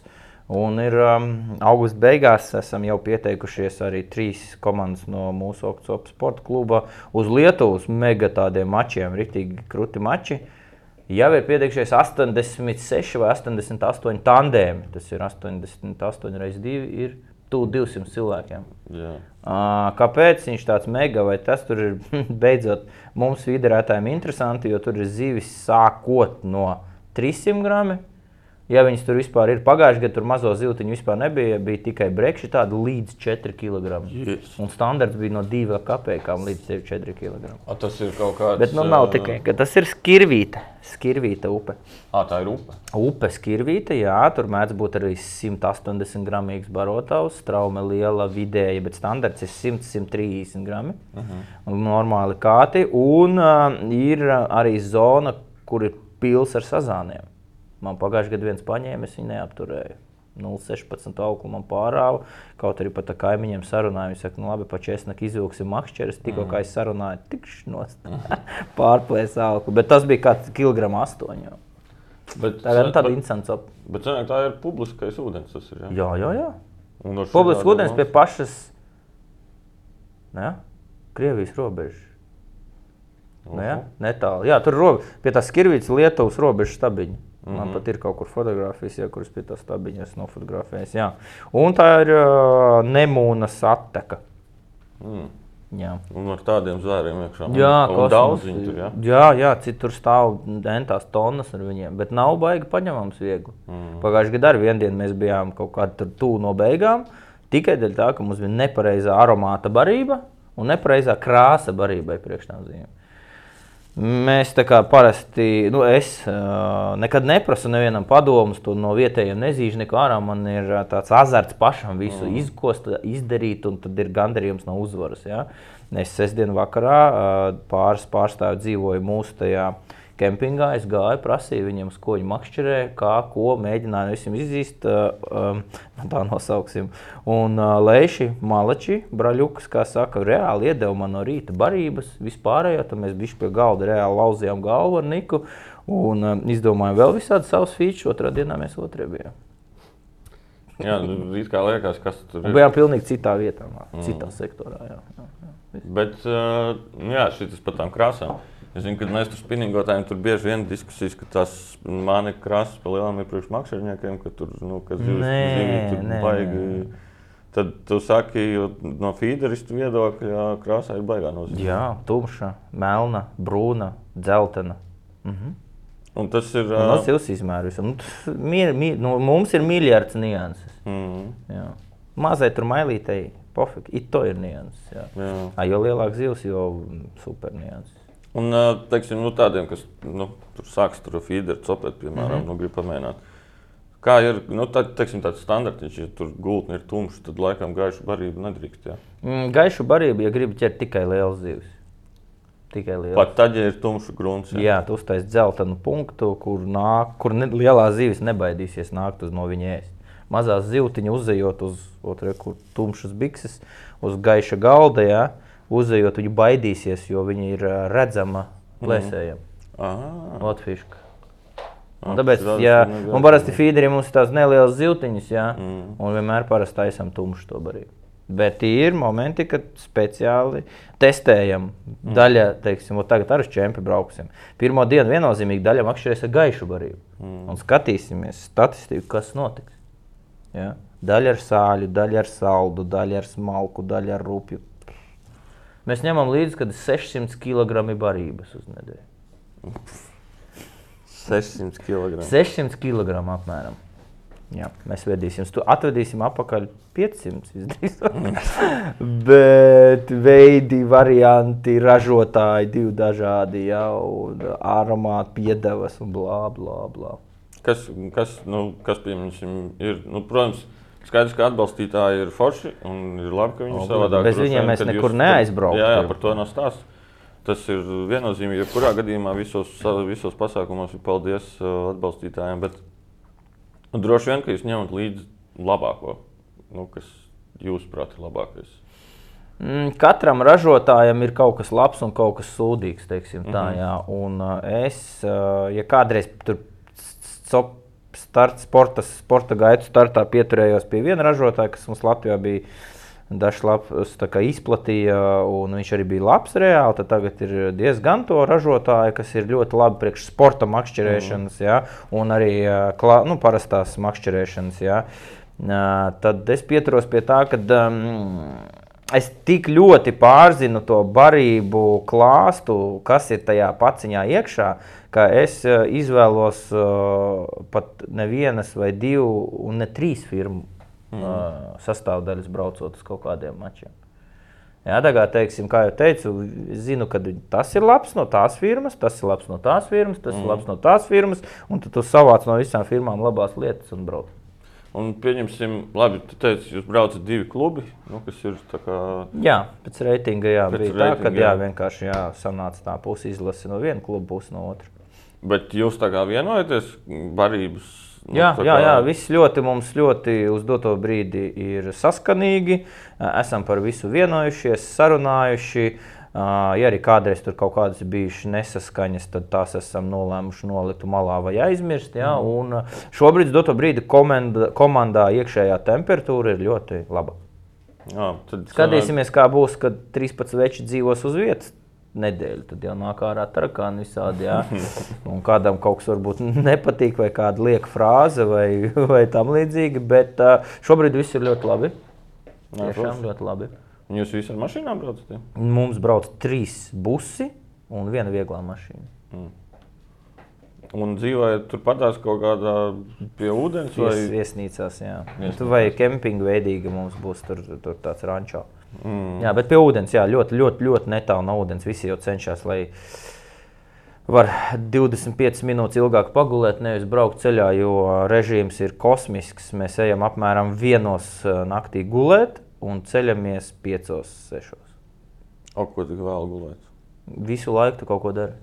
Un ir um, augusta beigās esam jau pieteikušies arī trīs komandas no mūsu Oksforda sporta kluba uz Lietuvas mega tādiem mačiem, rītīgi krūti mači. Jau ir pieteikušies 86 vai 88 tandēmi. Tas ir 88 reizes 2. Ir tuvu 200 cilvēkiem. Jā. Kāpēc viņš tāds mega vai tas tur ir <laughs> beidzot mums viderētājiem interesanti, jo tur ir zivis sākot no 300 gramiem Ja viņas tur vispār ir pagājušajā gadā, tur mazo ziltiņu vispār nebija. Bija tikai brekši tādi līdz 4 kg. Yes. Un standarts bija no 2 kapekām līdz 4 kg. A, tas ir kaut kāds. Bet nu, nav tikai tas ir skirvīta. Skirvīta upe. À, tā ir upe. Upe skirvīta, jā, tur mēdz būt arī 180 gramīgs barotavs, traume liela, vidēja, bet standarts ir 100-130 grami. Uh. -huh. Normāli kāti. Un uh, ir arī zona, kur ir pils ar sazāniem. Man pagājušajā gadā viens paņēma, es viņu neapturēju. 0,16 augstu man pārāva. Kaut arī pat ar kaimiņiem sarunāju. Viņš saka, nu labi, pa česnaku izvilksim makšķeres. Tikko mm. kā es sarunāju, tikšu nost. Mm. <laughs> Pārplēs augstu. Bet tas bija kāds kilogramu astoņi. Bet, tā ir tāda interesanta op. Bet cenāk, tā ir publiskais ūdens. Tas ir, jā, jā, jā. jā. Publisks ūdens pie pašas ne, Krievijas robežas. Ne, netālu. Jā, tur ir pie tās Skirvītas Lietuvas robežas stabiņa. Mm -hmm. Man pat ir kaut kur fotografijas, ja, kuras pie tās stabiņas nofotografējas. Jā. Un tā ir uh, nemūnas atteka. Mm. Jā. Un ar tādiem zvēriem iekšā. Jā, un daudz viņu tur. Jā, jā, jā citur stāv dentās tonnas ar viņiem, bet nav baigi paņemams viegli. Mm. Pagājušajā gadā ar vienu dienu mēs bijām kaut kādā tuvu no beigām, tikai dēļ tā, ka mums bija nepareizā aromāta barība un nepareizā krāsa barībai priekšnāzīmē. Mēs tā kā parasti, nu, es uh, nekad neprasu nevienam padomus, to no vietējiem nezīšu neko ārā. Man ir tāds azarts pašam visu mm. izkost, izdarīt, un tad ir gandarījums no uzvaras. Ja? Es sestdien vakarā uh, pāris pārstāvju dzīvoju mūsu tajā uh, kempingā es gāju, prasīju viņiem, ko viņi makšķerē, kā, ko mēģināju visam izzīst, um, <laughs> tā nosauksim. Un uh, lēši, malači, braļukas, kā saka, reāli iedeva man no rīta barības, vispārējo, tad mēs bišķi pie galda reāli lauzījām galvu ar Niku un um, izdomājām vēl visādi savus feature, otrā dienā mēs otrē bijām. Jā, nu, it kā liekas, kas tur ir. Bijām pilnīgi citā vietā, mm. citā sektorā. Jā, jā, jā. Bet, uh, jā, šis par tām krāsām. Es zinu, ka mēs tur spinningotājiem tur bieži vien diskusijas, ka tas mani krāsas pa lielām ir priekš makšķerniekiem, ka tur, nu, ka zivs, nē, zivs tur nē, baigi. Nē. Tad tu saki, no feederistu viedokļa krāsā ir baigā nozīme. Jā, tumša, melna, brūna, dzeltena. Mhm. Un tas ir. Uh... No zivs izmērs. Nu, mi, mi, nu, mums ir miljards nianses. Mhm. Jā. Mazai tur mailītei pofīgi. It to ir nianses. Jā. Jā. Ā, Jo lielāks zivs, jo super nianses. Un teiksim, nu, tādiem, kas nu, tur sāks tur feederu copēt, piemēram, mm -hmm. nu, grib pamēģināt. Kā ir nu, tā, teiksim, tāds standarts, ja tur gultne ir tumša, tad laikam gaišu barību nedrīkst. Jā. Mm, Gaišu barību, ja gribi ķert tikai liels zivs. Tikai liels. Pat tad, ja ir tumšs grunts. Jā. Jā, tu uztaisīsi dzeltenu punktu, kur, nāk, kur ne, lielā zivis nebaidīsies nākt uz no viņa ēst. Mazā zivtiņa uzejot uz otru, kur tumšas bikses, uz gaiša galda, jā, uzejot, viņa baidīsies, jo viņa ir redzama plēsējiem. Aha. Latviešu. Un tāpēc, ja, un parasti feederiem mums ir tās nelielas ziltiņas, jā, Mm. un vienmēr parasti taisām tumšu to barību. Bet ir momenti, kad speciāli testējam. Mm. Daļa, teiksim, tagad ar čempionu brauksim. Pirmā diena viennozīmīgi daļa makšķerēs ar gaišu barību. Mm. Un skatīsimies statistiku, kas notiks. Ja? Daļa ar sāļu, daļa ar saldu, daļa ar smalku, daļa ar rupju. Mēs ņemam līdzi, kad ir 600 kg barības uz nedēļu. 600 kg. 600 kg apmēram. Jā, mēs vedīsim, atvedīsim atpakaļ 500 visdrīzāk. <laughs> Bet veidi, varianti, ražotāji, divi dažādi, jau aromāti, piedevas un blā, blā, blā. Kas, kas, nu, kas pieņemsim, ir, nu, protams, skaidrs, ka atbalstītāji ir forši un ir labi, ka viņi ir savādāk. Bez viņiem mēs nekur neaizbrauktu. Jā, jā, par to nav stāsts. Tas ir viennozīmīgi, jebkurā gadījumā visos, visos pasākumos ir paldies uh, atbalstītājiem. Bet droši vien, ka jūs ņemat līdzi labāko, nu, kas jūsuprāt ir labākais. Mm, Katram ražotājam ir kaut kas labs un kaut kas sūdīgs. Tā, Mhm. jā. un, uh, es, uh, ja kādreiz tur cop- start, sporta, sporta gaitu startā pieturējos pie viena ražotāja, kas mums Latvijā bija dažs labs, izplatīja, un viņš arī bija labs reāli, tad tagad ir diezgan to ražotāju, kas ir ļoti labi priekš sporta makšķerēšanas, jā, un arī klā, nu, parastās makšķerēšanas. Ā, Tad es pieturos pie tā, ka um, es tik ļoti pārzinu to barību klāstu, kas ir tajā paciņā iekšā, ka es ā, izvēlos uh, pat nevienas vai divu un ne trīs firmu mm. uh, sastāvdaļas braucot uz kaut kādiem mačiem. Jā, tā kā, teiksim, kā jau teicu, es zinu, ka tas ir labs no tās firmas, tas ir labs no tās firmas, tas mm. ir labs no tās firmas, un tu savāc no visām firmām labās lietas un brauc. Un pieņemsim, labi, tu teici, jūs braucat divi klubi, nu, kas ir tā kā. Jā, pēc reitinga jā, Pēc bija tā, reitinga, ka jā, vienkārši jā, sanāca tā pusi izlase no viena kluba, pusi no otras. Bet jūs tā kā vienojaties barības. nu, Jā, tā jā, kā- jā, viss ļoti mums ļoti uz doto brīdi ir saskanīgi. Esam par visu vienojušies, sarunājuši. Ja arī kādreiz tur kaut kādas bijušas nesaskaņas, tad tās esam nolēmuši nolikt malā vai aizmirst. Jā, un ā, šobrīd, doto brīdi, komanda, komandā iekšējā temperatūra ir ļoti laba. Jā, tad Skatīsimies, kā būs, kad 13 veči dzīvos uz vietas. Nedēļu, tad jau nāk ārā tarakāni visādi. Jā. <laughs> Un kādam kaut kas varbūt nepatīk, vai kāda lieka frāze, vai, vai tam līdzīga. Bet šobrīd viss ir ļoti labi. Tiešām ļoti labi. Un Jūs visi ar mašīnām braucat? jā? Mums brauc trīs busi un viena vieglā mašīna. Un dzīvojat turpatās kaut kādā pie ūdens? Vai Vai... viesnīcās, jā. Viesnīcās. Tu vai kempinga veidīga mums būs tur, tur tāds rančā. Mm. Jā, bet pie ūdens, jā, ļoti, ļoti, ļoti netālu no ūdens. Visi jau cenšas, lai var 25 minūtes ilgāk pagulēt, nevis braukt ceļā, jo režīms ir kosmisks. Mēs ejam apmēram vienos eh, naktī gulēt un ceļamies piecos, sešos. O, ko tik vēl gulēt? Visu laiku tu kaut ko dari.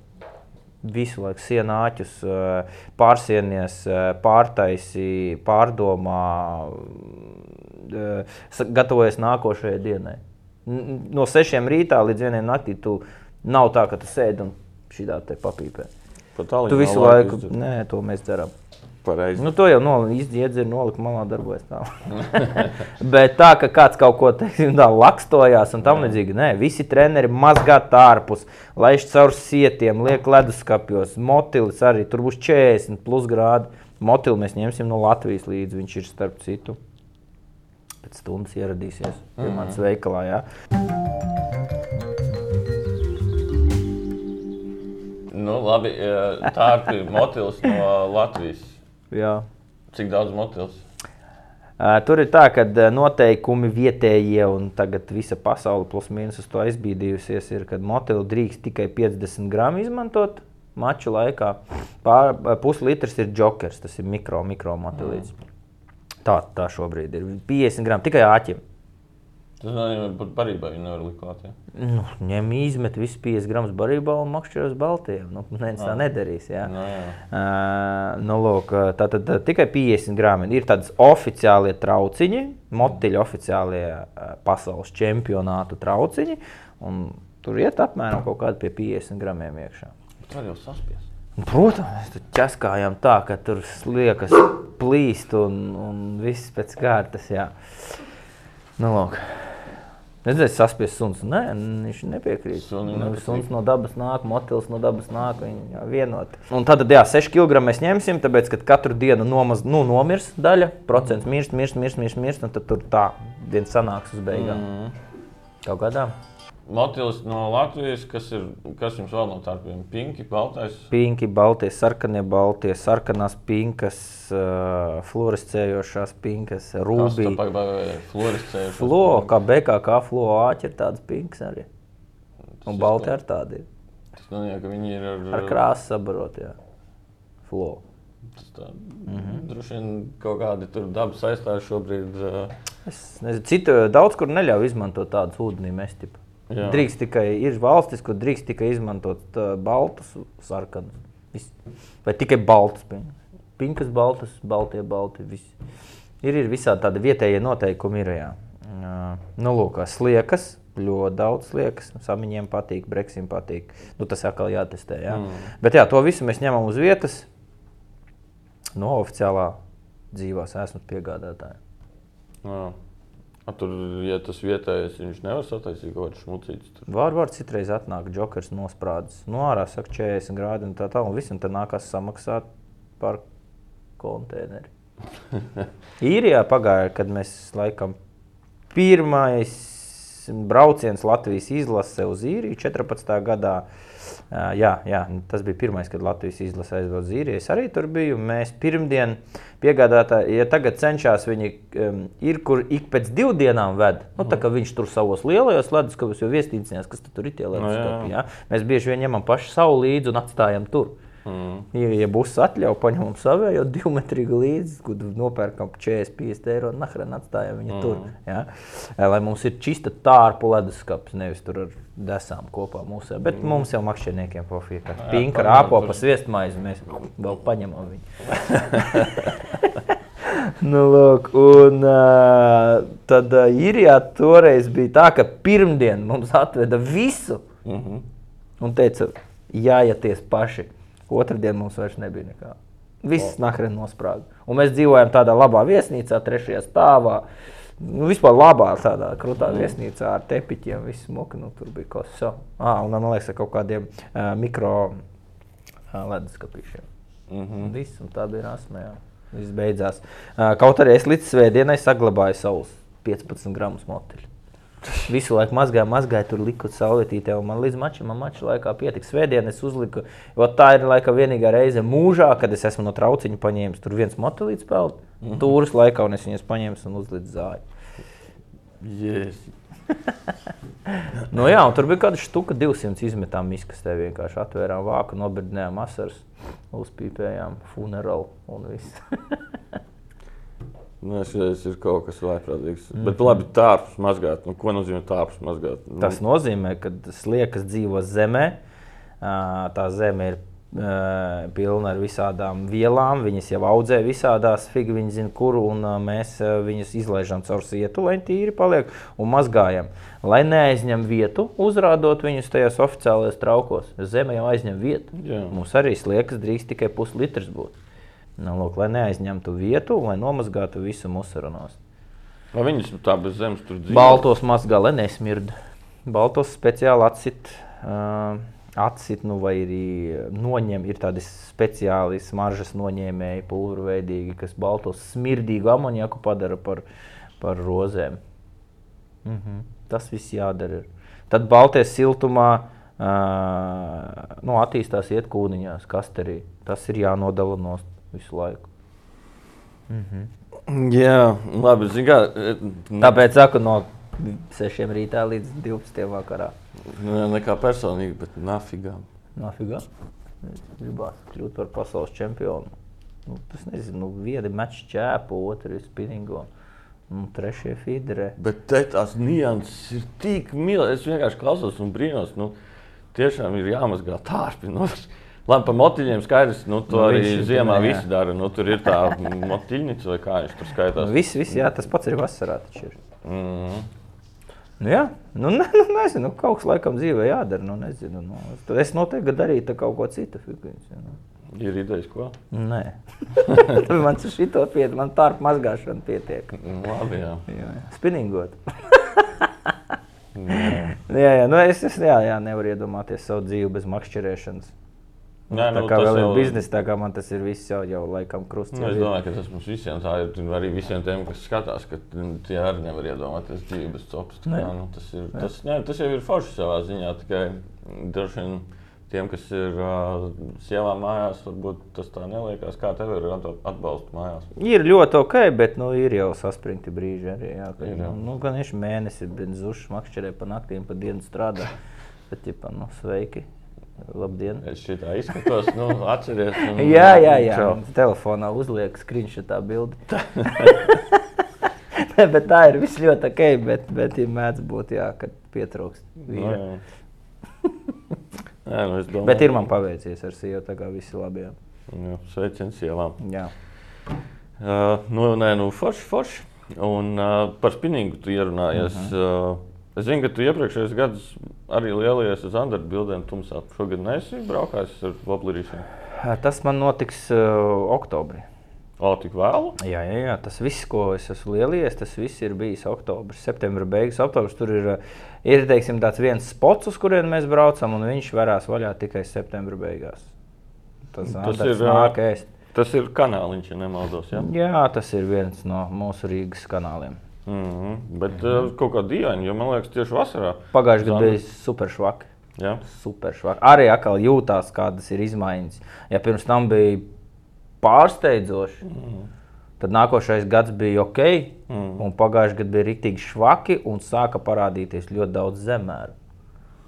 Visu laiku sienāķus, eh, pārsienies, eh, pārtaisi, pārdomā, eh, gatavojies nākošajai dienai. No sešiem rītā līdz vienam naktī tu nav tā, ka tu sēdi un šī tā te papīpē. Tu visu laiku, nē, to mēs darām. Pareizi. Nu, to jau iedzēra, nolika malā, darbojas tā. <laughs> Bet tā, ka kāds kaut ko teiksim, tā, lakstojās un tam līdzīgi, nē, visi treneri mazgā ārpus, laiž caur sietiem, liek leduskapjos. Motilis arī tur būs 40 plus grādi. Motili mēs ņemsim no Latvijas līdzi, viņš ir starp citu. Pēc stundas ieradīsies pie manas veikalā. Jā. Nu, labi, eh, tā ir motils no Latvijas. Jā. Cik daudz motils? Uh, tur ir tā, ka noteikumi vietējie un tagad visa pasaule plus mīnus uz to aizbīdījusies, ir, kad motili drīkst tikai 50 gramu izmantot maču laikā. Pār, puslitrs ir jokers, tas ir mikro, mikro motilīts. Mm. Tā, tā šobrīd ir 50 gramu tikai āķim. Tas nozīmē, ka barībā viņi nevar likt klāt. Ja? Nu, ņem izmet visu 50 gramus barībā un makšķer uz baltiem. Nu, neviens tā nedarīs. Jā. No, jā. Uh, nu, lūk, tā tad tikai 50 grami. Ir tādas oficiālie trauciņi, motiļi oficiālie uh, pasaules čempionātu trauciņi. Tur iet apmēram kaut kādi pie 50 gramiem iekšā. Var jau saspiest. Protams, tur ķeskājām tā, ka tur sliekas plīst un, un viss pēc kārtas. Jā. Nu, lūk. Redzēs, saspiests suns. Nē, viņš nepiekrīt. Sunim Nu. Suns no dabas nāk, motils no dabas nāk. Viņi jau vienoti. Un tad, jā, 6 kg mēs ņemsim, tāpēc, ka katru dienu nomaz, nu, nomirs daļa, procents mirst, mirst, mirst, mirst, mirst un tad tur tā viens sanāks uz beigām. Mm. Kaut kādā. Motīvs no Latvijas, kas ir kas jums vēl no tādiem pinki, baltais. Pinki, baltie, sarkanie, baltie, sarkanās pinkas, uh, fluorescējošās pinkas, rūbī. Fluorescējuši. Flo, kā BKK flo āķi ir tādas pinkas arī. Un balti ar tādi ir. Tas nozīmē, ka viņi ir ar, Ar krāsu sabarot, jā. Flo. Tas tā, mm. -hmm. Droši vien kaut kādi dabas aizstāvji šobrīd. Uh, Es nezinu, citu daudz kur neļauj izmantot tādas ūdenī mestipu. Jā. Drīkst tikai, ir valstis, kur drīkst tikai izmantot uh, baltus, sarkanus. Vai tikai baltus. Pinkas, baltas, baltie, balti. Viss. Ir, ir visādi tādi vietējie noteikumi. Ir, jā. Nu, lūk, sliekas. Ļoti daudz liekas, samiņiem patīk, breksim patīk. Nu, tas atkal jātestē. Jā. Mm. Bet jā, to visu mēs ņemam uz vietas. No oficiālā dzīvās esmu piegādātāja. jā. A, tur, ja tas vietējais, viņš nevar sataisīt kaut kādu šmucītu. tur. Var, var citreiz atnāk jokers nosprādzis. No ārā saka 40 grādi un tā tālāk. Un visam tad nākās samaksāt par konteineri. <laughs> Īrijā pagāja, kad mēs laikam pirmais brauciens Latvijas izlase uz īriju 14. gadā. Ā, Jā, jā, tas bija pirmais, kad Latvijas izlase aizbrauca īriju. Es arī tur biju. Mēs pirmdien piegādātāji, ja tagad cenšas, viņi um, ir, kur ik pēc divām dienām ved. Nu, tā kā viņš tur savos lielajos leduskapos, jo viesnīcās, kas tur ir tie leduskapi. jā. jā. Mēs bieži vien ņemam pašu savu līdzi un atstājam tur. Mm. Ja, ja būs atļauts, paņemam savu jau divu metru līdzi, kad nopērkam 40, 50 eiro un nahrēn atstājam viņu mm. tur. Ja? Lai mums ir čista tārpu leduskapis, nevis tur ar desām kopā mūsu. Bet mm. mums jau makšķerniekiem pofīgi, ka pinka rāpo pa sviestmaizi, mēs vēl paņemam viņu. <laughs> nu, lūk, un uh, tad uh, īrijā toreiz bija tā, ka pirmdien mums atveda visu Mm -hmm. un teica, jāieties paši. Otradien mums vairs nebija nekā. Viss nahrē nosprāga. Un mēs dzīvojam tādā labā viesnīcā, trešajā stāvā. Nu, vispār labā tādā krūtā mm. viesnīcā ar tepiķiem. Viss smuka, nu, tur bija kaut kas tāds. Ah, un man liekas, kaut kādiem uh, mikro uh, leduskapīšiem. Mm Mm. -hmm. Viss, un tā bija jā. Viss beidzās. Uh, kaut arī es līdz svētdienai saglabāju savus 15 gramus motiļu. Visu laiku mazgāju, mazgāju, tur liku saulētītē, un man līdz mačam, man mača laikā pietika. Svētdien es uzliku, jo tā ir laikam vienīgā reize mūžā, kad es esmu no trauciņa paņēmis. Tur viens motilīts peld, mm -hmm. tūris laikā, un es viņus paņēmu un uzliku zāļu. yes. Nu, jā, tur bija kāda štuka, 200 izmetām izkastē. Vienkārši atvērām vāku, nobirdinājām asaras, uzpīpējām funerālu un viss. <laughs> Nu, šis ir kaut kas vaiprātīgs. Mm. Bet labi, tārpus mazgāt. Nu, ko nozīmē tārpus mazgāt? Nu, Tas nozīmē, ka sliekas dzīvo zemē. Tā zeme ir pilna ar visādām vielām. Viņas jau audzē visādās, figi viņi zina, kuru. Un mēs viņus izlaižam caur sietu, lai tīri paliek un mazgājam. Lai neaizņem vietu, uzrādot viņus tajos oficiālajos traukos. Zeme jau aizņem vietu. Jā. Mums arī sliekas drīkst tikai puslitrs būt. Nu, lūk, lai neaizņemtu vietu, lai nomazgātu visu musaranos. Vai viņus tā bez zemes tur dzīvo? Baltos mazgā, lai nesmird. Baltos speciāli atsit, uh, atsit nu, vai arī noņem. Ir tādi speciāli smaržas noņēmēji, pulverveidīgi, kas baltos smirdīgu amoniaku padara par, par rozēm. Mhm. Tas viss jādara. Tad baltais siltumā uh, nu, attīstās iet kūniņās, kasterī. Tas ir jānodala no visu laiku. Mhm. Jā, labi. Kā, e, Tāpēc saku no 6 rītā līdz 12 vakarā. ne, nekā personīgi, bet nafigā. Nafigā. Gribās kļūt par pasaules čempionu. Nu, tas nezinu, nu, viena mača ķēpa, otra ir spinningo. Nu, trešie fīderē. Bet tās nianses ir tik mīļas. Es vienkārši klausos un brīnos. Nu, tiešām ir jāmazgā tārpi. Nu, Labi, par motiļiem skaidrs, nu, to Nu, arī viņš- ziemā jā. visi dara. Nu, tur ir tā motiļnica vai kā viņš tur skaitās. Nu, viss, viss, jā, tas pats ir vasarā. Ir. Mm. Nu, jā, nu, <laughs> ne, nu, nezinu, nu, kaut kas laikam dzīvē jādara. Nu, nezinu, nu, es noteikti darītu kaut ko citu. figūns, jā, Nu. Ir idejas, ko? Nē, <laughs> man tas šito pietiek, man tā mazgāšana pietiek. Mm, Labi, jā. Jā, jā. Spinningot. <laughs> jā, jā, nu es, es jā, jā, nevaru iedomāties savu dzīvi bez makšķerēšanas. Nē, tā nu, kā vēl jau- ir biznesa, tā kā man tas ir viss jau, jau laikam krusts. Nu, jau es domāju, ka tas mums visiem tā ir. Arī visiem tiem, kas skatās, ka tie arī nevar iedomāties dzīvi bez copas. Tā Nē. kā, Nu, tas, ir, tas, nē, tas jau ir forši savā ziņā. Tikai droši vien tiem, kas ir uh, sievām mājās, varbūt tas tā neliekas. Kā tev ir atba- atbalsts mājās? Ir ļoti ok, bet nu, ir jau saspringti brīži arī. Jā, kad, Ir, jā. nu, nu, gan viņš mēnesi ir zušs, makšķerē pa naktīm, pa dienu strādā. <laughs> Bet, ja, nu, sveiki! Labdien! Es šitā izskatos, nu, atceries. Un, <laughs> Jā, jā, jā. Čau. Telefonā uzliek screenshotā bildi. <laughs> Ne, bet tā ir viss ļoti ok, bet, bet ir mēdz būt, jā, kad pietrūkst. Nu, vīra. jā. Nē, nu, es domāju, Bet ir man paveicies ar sievu, tā kā viss ir labi. Jā. Jā, sveiciens sievām. Jā. Uh, nu, nē, nu, forši, forši. Un uh, par spinningu tu ierunājies. Uh -huh. uh, es zinu, ka tu iepriekšējos gados arī lielājies uz Andrēta bildēm tumsā. Šogad neesi braukājis ar Voblerīšanu. Tas man notiks uh, oktobrī. O, tik vēlu? Jā, jā, jā, tas viss, ko es esmu lielies, tas viss ir bijis oktobris, septembris, beigas. Oktobris tur ir, ir teiksim, viens spots, uz kurien mēs braucam, un viņš varās vaļā tikai septembra beigās. Tas, Tas ir, ir nāk ēst. Tas ir kanāliņš, ja nemaldos. Ja? Jā, tas ir viens no mūsu Rīgas kanāliem. Mm -hmm. Bet uh, kaut kā dīvaini, jo man liekas, tieši vasarā. Pagājušajā gadā bija super švaki. Jā, Super švaki. Arī atkal jūtās, kādas ir izmaiņas. Ja pirms tam bija pārsteidzoši, mm. tad nākošais gads bija ok, mm. un pagājušajā gadā bija rīktīgi švaki un sāka parādīties ļoti daudz zemēru.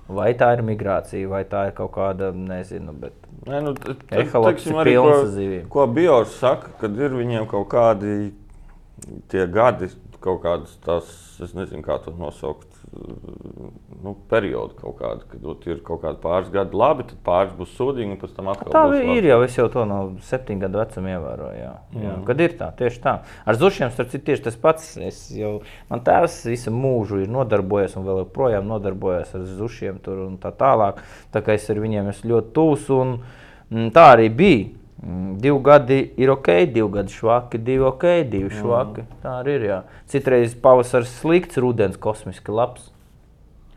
Vai tā ir migrācija, vai tā ir kaut kāda, nezinu, bet Nē, nu, teiksim, arī, ko, ko Biors saka, kad ir viņiem kaut kādi tie gadi, kaut kādas tās, es nezinu, kā to nosaukt, nu, periodi kaut kādi, kad ir kaut kādi pāris gadi labi, tad pāris būs sūdīgi, un pēc tam atkal tā būs ir jau. Es jau to no septiņu gadu vecuma ievēroju. Jā. Jā. Kad ir tā, tieši tā. Ar zušiem starp citu tieši tas pats. Es Jau, man tēvs visu mūžu ir nodarbojies un vēl joprojām nodarbojas ar zušiem tur un tā tālāk. Tā kā es ar viņiem esmu ļoti tūs un mm, tā arī bija. Mm, Divi gadi ir ok, divi gadi švaki, divi ok, divi švaki. Tā arī ir. Jā. Citreiz pavasaris slikts, rudens kosmiski labs.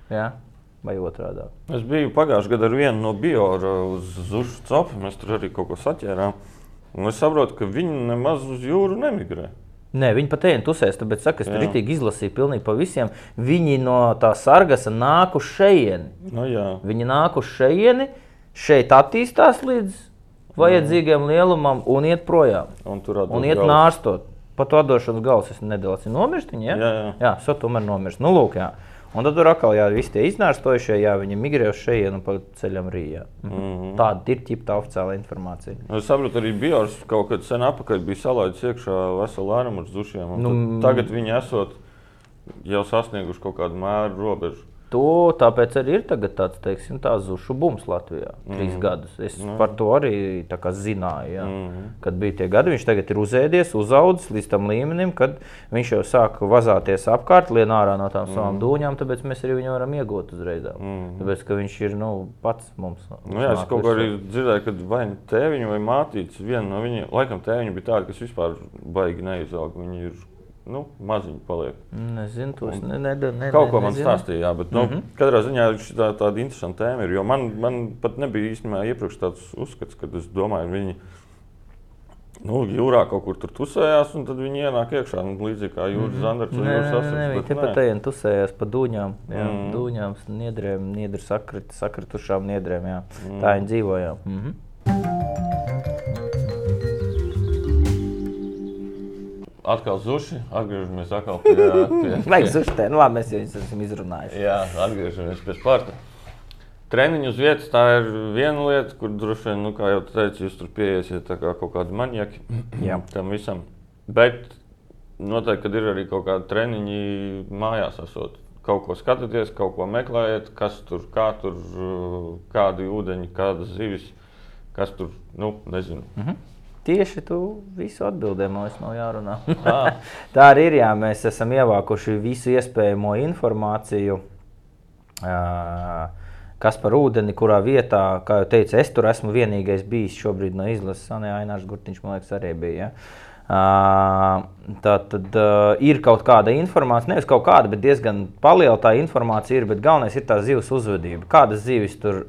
Jā? Vai otrādi? Es biju pagājušajā gadā ar vienu no Biora uz Zušu copu, mēs tur arī kaut ko saķērām. Un es saprotu, ka viņi nemaz uz jūru nemigrē. Nē, viņi pat ēna tusēs, tāpēc saka, es tur Jā. rītīgi izlasīju pilnīgi pa visiem. Viņi no tā sargasa nāk uz šejieni. Nu, jā. Viņi nāk uz šejieni, šeit attīstās līdz vajadzīgajam lielumam un iet projām. Un tur Un iet nārstot. Pat atdošanas gals es nedaudz nomirstu. Ja? Jā, jā. jā so tomēr nomirst. Nu, lūk, jā. Un tad tur atkal jā, visi tie iznārstojušie, jā, viņi migrē uz šejienu pa ceļam rījā. Mm. -hmm. Tāda ir ķipta oficiāla informācija. Nu, Es saprotu, arī Biors kaut kad sen atpakaļ bija salaidis iekšā veselu lēmumu ar zušiem. Nu, Nu, tagad viņi esot jau sasnieguši kaut kādu mēru robežu. To tāpēc arī ir tagad tāds, teiksim, tā zušu bums Latvijā. Trīs Mhm. gadus. Es par to arī zināju. Jā. Mhm. Kad bija tie gadi, viņš tagad ir uzēdies, uzaudzis līdz tam līmenim, kad viņš jau sāk vazāties apkārt, lien ārā no tām savām dūņām, tāpēc mēs arī viņu varam iegūt uzreiz. Mhm. Tāpēc, ka viņš ir nu, pats mums. Nu, jā, es kaut kā arī dzirdēju, ka vai nu tēviņa vai mātītes, viena no viņiem, laikam tēviņa bija tāda, kas vispār baigi neizauga. Viņi ir nu, maziņi paliek. Nezinu, to es ne, ne, ne, Kaut ko man nezinu. stāstīja, jā, bet nu, mm -hmm. katrā ziņā tā, tāda interesanta tēma ir. Man, man pat nebija īstenībā iepriekš tāds uzskats, kad es domāju, viņi nu, jūrā kaut kur tur tusējās, un tad viņi ienāk iekšā. Nu, līdzīgi kā jūras zandarts vai Nē, jūras nē, nē, asins. viņi tepat tajā tusējās pa dūņām, jā, Mhm. mm. dūņām, niedrēm, niedri sakrit, sakritušām niedrēm. Jā. Mm. Tā viņi dzīvoja. Mm -hmm. Atkal zuši, atgriežamies atkal pie, pie, <laughs> Vajag zuštē, nu labi, mēs jau esam izrunājuši. Jā, atgriežamies pie sporta. Treniņu uz vietas tā ir viena lieta, kur droši vien, nu, kā jau teicu, jūs tur pieiesiet tā kā kaut kādi maniaki <clears throat> Jā. tam visam. Bet noteikti, kad ir arī kaut kādi treniņi mājās, esot. Kaut ko skatāties, kaut ko meklējat, kas tur, kā tur, kādi ūdeņi, kādas zivis, kas tur, nu, nezinu. Tieši tu visu atbildēji, man liekas, nav jārunā. <laughs> Tā arī ir. Jā, mēs esam ievākuši visu iespējamo informāciju. Kas par ūdeni, kurā vietā, kā jau teicu, es tur esmu vienīgais bijis šobrīd no izlases. Anē Ainārs Gurtiņš, man liekas, arī bija. Ja? Tā tad uh, ir kaut kāda informācija, nevis kaut kāda, bet diezgan liela tā informācija ir. Bet galvenais ir tā zivs uzvedība. Kādas zivis tur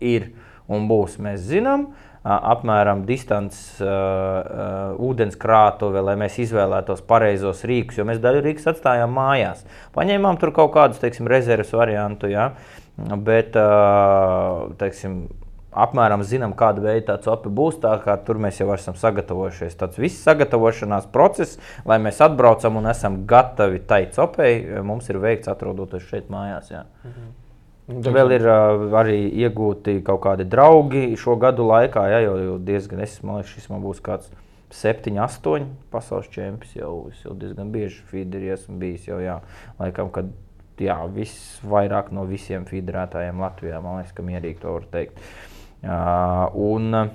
ir un būs, mēs zinām. Ā, Apmēram distances, uh, uh, ūdenskrātuve, lai mēs izvēlētos pareizos rīkus, jo mēs daļu rīkus atstājām mājās. Paņēmām tur kaut kādus, teiksim, rezerves variantu, ja? bet, uh, teiksim, apmēram zinām, kāda veida tāds opi būs. Tā kā tur mēs jau esam sagatavojušies. Tas viss sagatavošanās process, lai mēs atbraucam un esam gatavi tai copei, mums ir veikts atrodoties šeit mājās. Jā. Vēl ir uh, arī iegūti kaut kādi draugi šo gadu laikā, ja, jo, jo diezgan, es, man liekas, šis man būs kāds 7, 8 pasaules čempions. Jau, es jau diezgan bieži feederi esmu bijis. Jau, jā, laikam, kad jā, visvairāk no visiem feederētājiem Latvijā, man liekas, ka mierīgi to var teikt. Uh, un, uh,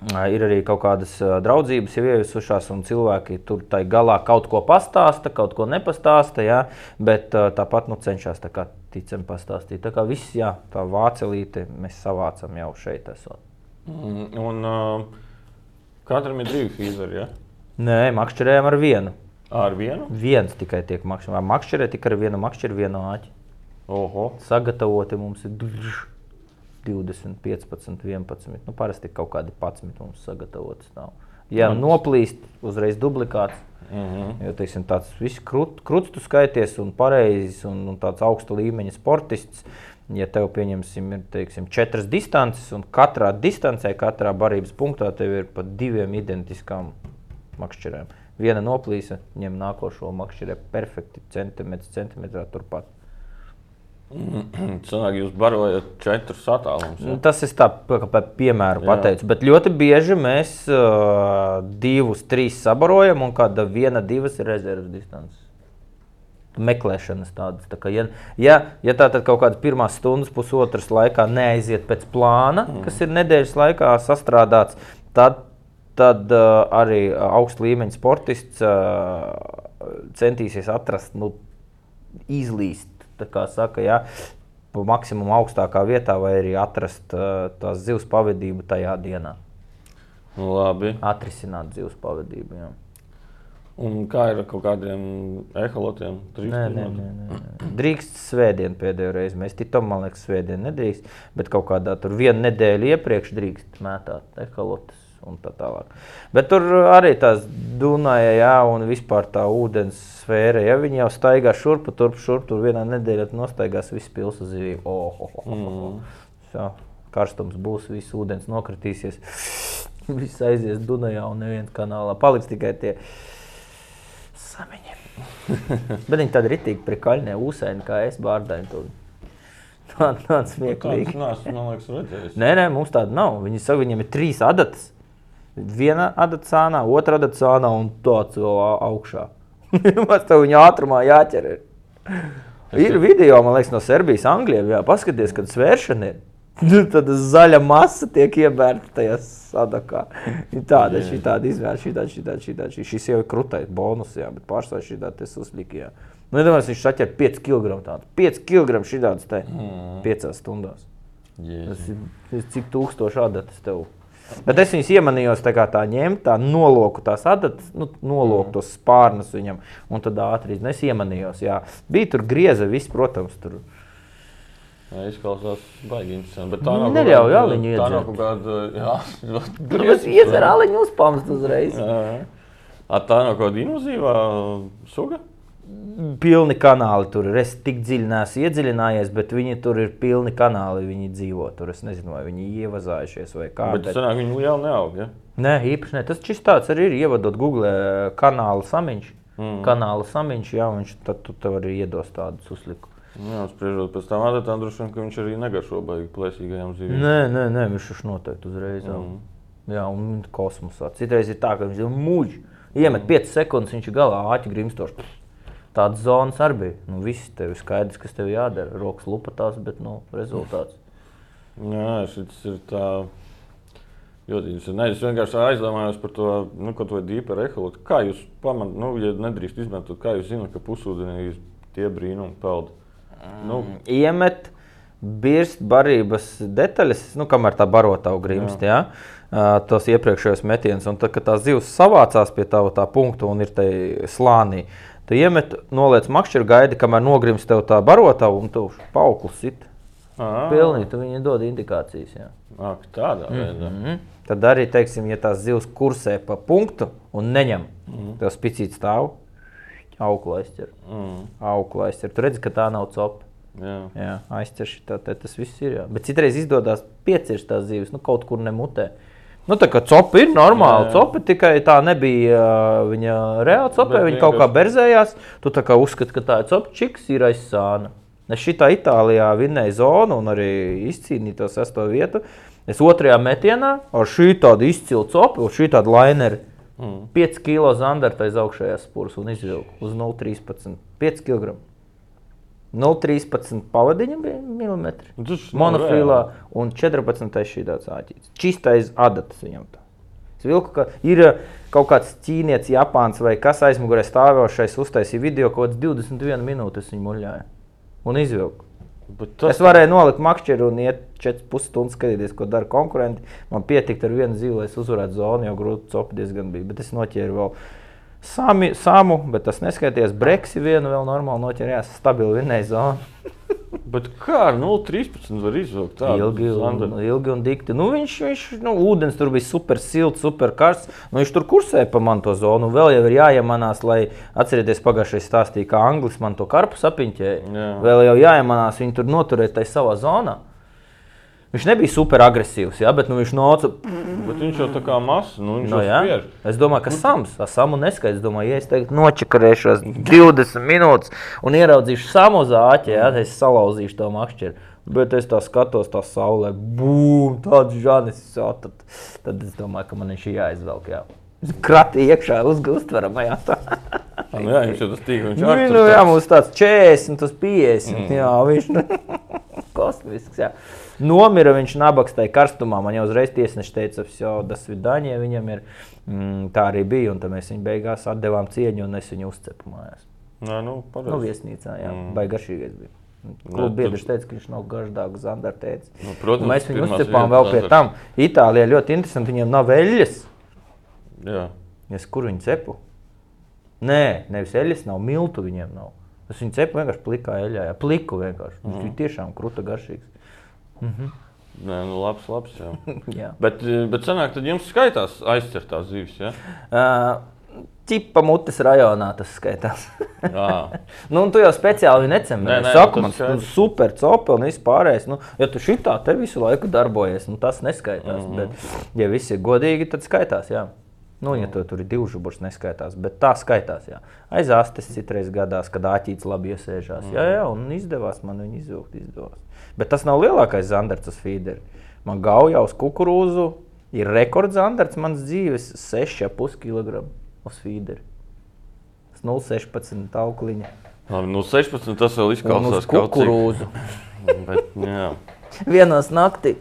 Ir arī kaut kādas draudzības jau ieviesušās, un cilvēki tur tai galā kaut ko pastāsta, kaut ko nepastāsta, jā, bet tāpat nu, cenšas tā ticam pastāstīt. Tā kā viss, jā, tā vācelīte mēs savācam jau šeit esot. Mm, Un uh, katram ir divi feederi, ja? Nē, makšķerējam ar vienu. Ar vienu? Viens tikai tiek makšķerēts. Makšķerē tikai ar vienu makšķeru, vienu āķi. Oho. Sagatavoti mums ir drž, 20, 15, 11. Nu, parasti kaut kādi 11 mums sagatavotas. Nav. Ja Man- noplīst, uzreiz dublikāts. Mm -hmm. Jo teiksim, tāds viss krut, tu skaities un pareizs un, un tāds augsta līmeņa sportists. Ja tev, pieņemsim, ir teiksim, četras distances, un katrā distancē, katrā barības punktā tev ir pat diviem identiskām makšķerēm. Viena noplīsa, ņem nākošo makšķerē perfekti centimetrs centimetrā turpat. <clears throat> Sanāk, jūs barojat četrus attālumus. Nu, tas ir tā, kā pa piemēru Jā. pateicu. Bet ļoti bieži mēs uh, divus, trīs sabarojam, un kāda viena, divas ir rezerves distance. Meklēšanas tādas. Tā kā, ja, ja, ja tā tad kaut kāda pirmā stundas, pusotras laikā neaiziet pēc plāna, mm. kas ir nedēļas laikā sastrādāts, tad, tad uh, arī augsta līmeņa sportists uh, centīsies atrast, nu, izlīst, kā saka, ja, pa maksimumu augstākā vietā, vai arī atrast tās zivs pavadību tajā dienā. Labi. Atrisināt zivs pavadību. Jā. Un kā ir ar kaut kādiem eholotiem? Nē, nē, nē, nē. Drīkst svētdien pēdējo reizi. Mēs titam, man liekas, svētdien nedrīkst, bet kaut kādā tur vienu nedēļu iepriekš drīkst mētāt ekolotus un tā tālāk. Bet tur arī tās Dunaja, jā, un vispār tā ūdens sfēra, ja viņi jau staigā šurpu, turp, šurp, tur vienā nedēļā nostaigās viss pilsēta zivīm. Oh, oh, oh, oh. Jā, karstums būs, viss ūdens nokritīsies, <laughs> viss aizies Dunajā un neviens kanālā. Paliks tikai tie samiņi. <laughs> Bet viņi tādi ritīgi prikaļņē, ūsēni, kā es bārdaini. tur. Tā, tāds smieklīgi. Nē, es man liekas, redzējis. Nē, nē, mums tāda nav. Viņi saka, viņiem ir trīs adatas. Viena adata otra adata un tāds vēl augšā. <laughs> Mums tev viņa ātrumā jāķer. Ir, ir video, man liekas, no Serbijas, Anglijā. Jā, paskaties, kad svēršana ir. <laughs> Tad zaļa masa tiek iebērta tajā sadakā. Ir Tāda, šī tāda izmēra, šī tāda, šī tāda, šī tāda. Šis jau ir krūtais bonus, jā, bet pārsvarā šī tāda uzlikja. Nu, iedomājieties, viņš saķer 5 kg tādu. 5 kg šī tādas te 5 stundās. Jēzus. Tas ir, tas ir cik tūkstoši adatas tev. Bet es viņus iemanījos tā kā tā ņemt, tā noloku tās adatas, nu, noloku tos spārnus viņam, un tad ātri iz- nu, es iemanījos. Jā. Bija tur grieza, viss, protams, tur. Jā, izklausās baigi interesanti. Bet tā nav Neļauj aliņu Tā nav iedzert. kaut kāda. Jā, <laughs> Tur tas iedzer aliņu uzpamst uzreiz. Jā, jā. A, tā nav kaut kāda invazīvā suga? Pilni kanāli tur ir. Es tik dziļi neesmu iedziļinājies, bet viņi tur ir pilni kanāli. Viņi dzīvo tur. Es nezinu, vai viņi ievazājušies vai kā. Bet, bet... Sanāk, viņi liela neaug. Ja? Nē, īpaši ne. Tas šis tāds arī ir. Ievadot Google eh, kanāla samiņš. Mm. Kanāla samiņš, jā, viņš tad tu tev arī iedos tādus uzlikumus. Jā, spriežot pēc tam adatām, droši vien, ka viņš arī negaršo baigi plēsīgajām zivīm. Nē, nē, nē viņš ir noteikti uzreiz. Mm. Jā, un kosmosā. Citreiz ir tā, ka viņš ir muļķis. Iemet 5 mm. sekundes, viņš ir galā āķi grimstošs. Tādas zonas arī bija. Nu, viss tev ir skaidrs, kas tev jādara. Rokas lupatās, bet nu, rezultāts. Jā, šis ir tā. Ļoti interesanti. Es vienkārši aizdomājos par to, nu, ko to dīpa rehabilitāciju. Kā jūs pamanāt, nu, ja nedrīkst izmantot, kā jūs zināt, ka pusūdenī tie brīnumi peld? Nu. Mm, iemet birst barības detaļas, nu, kamēr tā barotā grimst. Jā. Jā tos iepriekšējos metienus. Un tad, kad tās zivs savācās pie tā, tā punkta un ir tajā slānī, tu iemet, noliec makšķeru, gaidi, kamēr nogrims tev tā barotā un tu pauklis sit. Pilnīgi, tu viņi dod indikācijas. Jā. Ak, tādā veidā. Mm -hmm. Tad arī, teiksim, ja tās zivs kursē pa punktu un neņem, mm -hmm. tev spicīt stāv, auklu aizķer. Mm. Auklu aizķer. Tu redzi, ka tā nav copa. Jā, jā aizķer šitā, tas viss ir. Jā. Bet citreiz izdodas piecirst tās zivis, nu kaut kur nemutē. Mm Nu, tā kā copa ir normāla copa, tikai tā nebija viņa reāla copa. Viņa vienkārši... kaut kā berzējās. Tu kā uzskati, ka tā ir copa, čiks ir aiz sāna. Es šitā Itālijā vinnēju zonu un arī izcīnīju to sesto vietu. Es otrajā metienā ar šī tādu izcilu copu, šī tādu laineru. Mm. 5 kg zandarta aiz augšējās spūras un izvilku uz 0,13. 5 kg. 0,13 pavadiņa milimetri. Monofilā un 14. šī tāds āķis. Čistais adatas viņam. Tā. Es vilku, ka ir eh, kaut kāds ķīnietis, Japāns vai kas aizmugurē stāvošais uztaisīja video, kaut kāds 21 minūtes viņa muļāja un izvilku. Tas... Es varēju nolikt makšķeru un iet 4,5 stundas skatīties, ko dara konkurenti. Man pietika ar vienu zīli, lai es uzvarētu zonu, jo grūti copi diezgan bija. Bet es noķēru vēl Sami, samu, bet tas neskaitījās. Breksi vienu vēl normāli noķerējās, stabili vinnēja zonu. <laughs> Bet kā ar 0,13 var izvilkt tādu ilgi, un, ilgi un dikti? Nu, viņš, viņš nu, ūdens tur bija super silts, super karsts. Nu, viņš tur kursēja pa man to zonu. Vēl jau ir jāiemanās, lai atcerieties, pagājušajā stāstīja, kā Anglis man to karpu sapiņķēja. Jā. Vēl jau jāiemanās, viņi tur noturēt tajā savā zonā. Viņš nebija super agresīvs, ja, bet nu, viņš nāca. Bet viņš jau tā kā mazs. Nu, no, ja? Es domāju, ka Sams, Samu neskaidrs. Es domāju, ja es tagad nočakarēšos 20 minūtes un ieraudzīšu Samu zāķi, ja, tad es salauzīšu to makšķeri. Bet es tā skatos, tā saulē, bum, tāds žānis. Tad, tad es domāju, ka man viņš ir jāizvelk. Jā. Krati iekšā uzgūstveramajā. <laughs> nu, jā, viņš jau tas tīk, viņš nu, nu, jā, mums tāds 40, tas 50. Mm. Jā, viņš nu, <laughs> kosmisks. Jā. Nomira viņš nabaks tajā karstumā. Man jau uzreiz tiesneši teica, ka Daņē, viņam ir. Mm, tā arī bija, un mēs viņu beigās atdevām cieņu, un es viņu uzcepu mājās. Nā, nu, pareiz. nu, viesnīcā, jā, mm. baigi garšīgais bija. Kluba nu, biedrs teica, ka viņš nav garšdāks zandartēts. Nu, protams, un mēs viņu uzcepām vēl pie tam. Itālijā ļoti interesanti, viņiem nav eļļas. Jā. Es kur viņu cepu? Nē, nevis eļļas nav, miltu viņiem nav. Es viņu cepu vienkārši plikā eļļā, jā, pliku vienkārši. Mm. Viņš tiešām kruta garšīgs. Mm -hmm. Nē, nu labs, labs. Jā. <laughs> jā. Bet, bet sanāk, tad jums skaitās aizcertās zivis. Ja? Uh, Čipa mutes rajonā tas skaitās. <laughs> nu, tu jau speciāli necēlies. Nē, nē, saku, man ir super copa un viss pārējais. Nu, ja tu šitā te visu laiku darbojies, nu, tas neskaitās. Mm -hmm. Bet, ja viss ir godīgi, tad skaitās. Jā. Nu, ja tu tur ir divi žuburi, neskaitās, bet tā skaitās. Jā. Aiz astes citreiz gadās, kad āķītis labi iesēžās. Mm. Jā, jā, un izdevās man viņu izvilkt. Izdevās. Bet tas nav lielākais zandarts uz feederi. Man gauja uz kukurūzu ir rekords zandarts manas dzīves - 6,5 kg uz feederi. 0,16 aukliņa. Labi, nu 16 tas vēl izklausās kā kukurūzu. <laughs> Bet. Vienos naktī.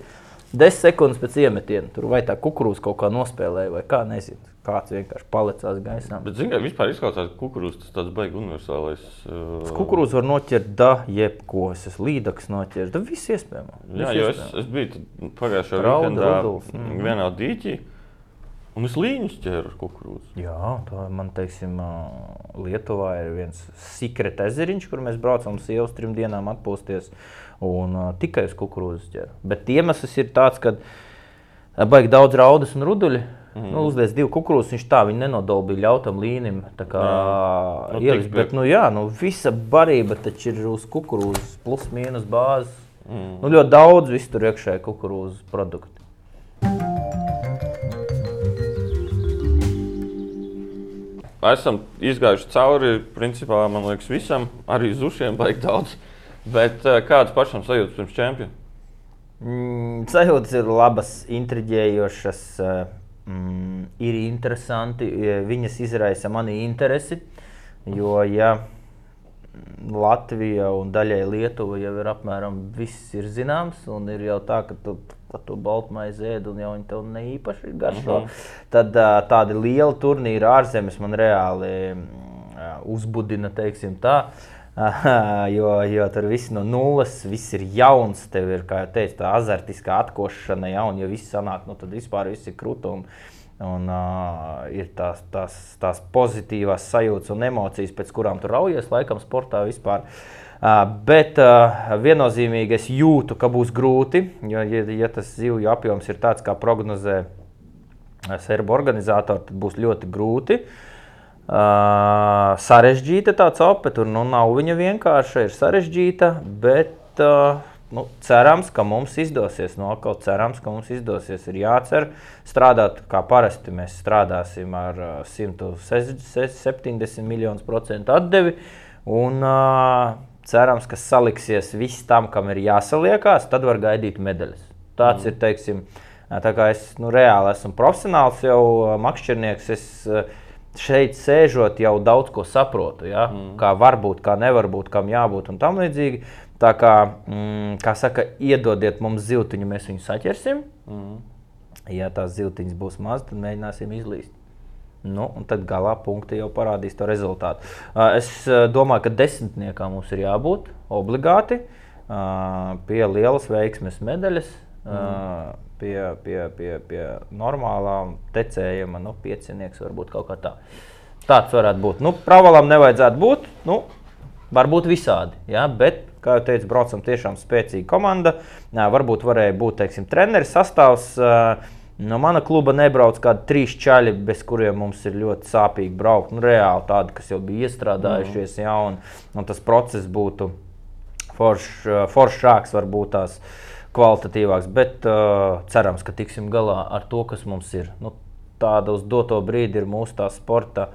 10 sekundes pēc iemetiena tur vai tā kukurūza kaut kā nospēlēja, vai kā nezinu. Kāds vienkārši palicās gaisā. Bet, zinām, vispār izklausās, ka kukurūzas tas tāds baigs universālais. Uh... Kukurūzu var noķert da jebko, es līdaks noķert, da viss iespējams. Jā, jo es, es biju pagājušajā weekendā mm. vienā dīķī. Un es līņus ķēru ar kukurūzu. Jā, tā man teiksim, Lietuvā ir viens secret ezeriņš, kur mēs braucam sievas trim dienām atpūsties. Un uh, tikai uz kukurūzas ķēru. Bet iemesls ir tāds, ka baigi daudz raudas un ruduļi Mm. Nu, uzliek divu kukurūzus, viņš tā viņa nenodolbīja ļautam līnim. Kā, Nu, ielikt, bet, nu, jā, nu, visa barība taču ir uz kukurūzas, plus mīnus bāzes. Mm. Nu, ļoti daudz visu tur iekšā ir kukurūzas produktu. Esam izgājuši cauri, principā, man liekas, visam, arī zušiem baigi daudz. Bet eh, kādas pašam sajūtas pirms čempiona? Mm, sajūtas ir labas, intriģējošas, eh, mm, ir interesanti. eh, Viņas izraisa mani interesi. Jo, ja Latvija un daļai Lietuva jau ir apmēram viss ir zināms, un ir jau tā, ka tu to baltmaizi ēd, un jau viņi tev ne īpaši garšo, Mhm. tad ā, tādi lieli turnīri ārzemes man reāli mm, uzbudina, teiksim tā. Jo, jo tur viss no nulles, viss ir jauns. Tev ir, kā jau teicu, tā azartiskā atkošana, ja, un ja viss sanāk, nu, tad vispār viss ir krūtums. Un uh, ir tās, tās, tās pozitīvās sajūtas un emocijas, pēc kurām tu raujies, laikam, sportā vispār. Uh, bet uh, viennozīmīgi es jūtu, ka būs grūti, jo, ja, ja tas zivju apjoms ir tāds, kā prognozē serbu organizatori, tad būs ļoti grūti. Uh, sarežģīta tā copa, tur nu, nav viņa vienkārša, ir sarežģīta, bet uh, nu, cerams, ka mums izdosies. No atkal cerams, ka mums izdosies. Ir jācer strādāt kā parasti. Mēs strādāsim ar uh, 170 miljonus procentu atdevi. Un, uh, cerams, ka saliksies viss tam, kam ir jāsaliekās, tad var gaidīt medaļas. Tāds mm. ir, teiksim, tā kā es nu, reāli esmu profesionāls, jau uh, makšķernieks. Es, uh, šeit sēžot, jau daudz ko saprotu. Ja? Mm. Kā var būt, kā nevar būt, kam jābūt un tam līdzīgi. Tā kā, mm, kā saka, iedodiet mums ziltiņu, mēs viņu saķersim. Mm. Ja tās ziltiņas būs maz, tad mēģināsim izlīst. Nu, un tad galā punkti jau parādīs to rezultātu. Es domāju, ka desmitniekā mums ir jābūt obligāti pie lielas veiksmes medaļas. Mm. Pie, pie, pie, pie normālām tecējuma, nu, piecinieks varbūt kaut kā tā. Tāds varētu būt. Nu, Pravalam nevajadzētu būt. Nu, varbūt visādi, ja? bet, kā jau teicu, braucam tiešām spēcīga komanda. Jā, varbūt varēja būt, teiksim, treneris sastāvs. Uh, No mana kluba nebrauc kādi trīs čaļi, bez kuriem mums ir ļoti sāpīgi braukt. Nu, reāli tādi, kas jau bija iestrādājušies, mm. jā, un, un tas process būtu foršs, foršāks, varbūt tās kvalitatīvāks. Bet uh, cerams, ka tiksim galā ar to, kas mums ir. Nu, tāda uz doto brīdi ir mūsu sporta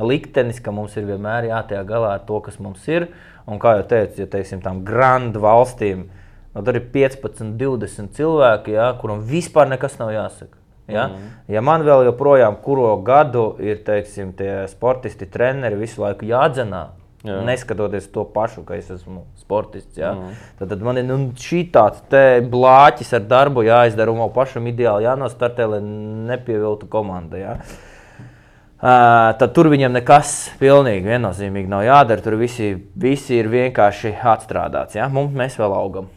liktenis, ka mums ir vienmēr jātiek galā ar to, kas mums ir. Un, kā jau teicu, ja teiksim, tām grandu valstīm. Nu, tur ir 15, 20 cilvēki, ja, kuram vispār nekas nav jāsaka. Ja? Mm. ja man vēl joprojām, kuru gadu ir teiksim, tie sportisti, treneri visu laiku jādzenā, Jā. neskatoties to pašu, ka es esmu sportists, ja? mm. tad, tad man ir nu, šī tāds blāķis ar darbu jāizdara un man pašam ideāli jānostartē, lai nepieviltu komandu. Ja? Uh, tad tur viņam nekas pilnīgi viennozīmīgi nav jādara. Tur visi, visi ir vienkārši atstrādāts. Ja? Mums, mēs vēl augam.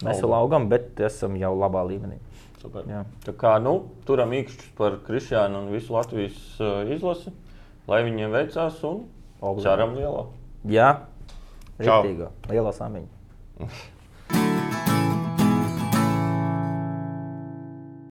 Mēs vēl augam, bet esam jau labā līmenī. Jā. Kā nu, turam īkšķus par Kristiānu un visu Latvijas uh, izlasi, lai viņiem veicās un ceram lielā. Jā, rītīgo. Lielā samiņa. <laughs>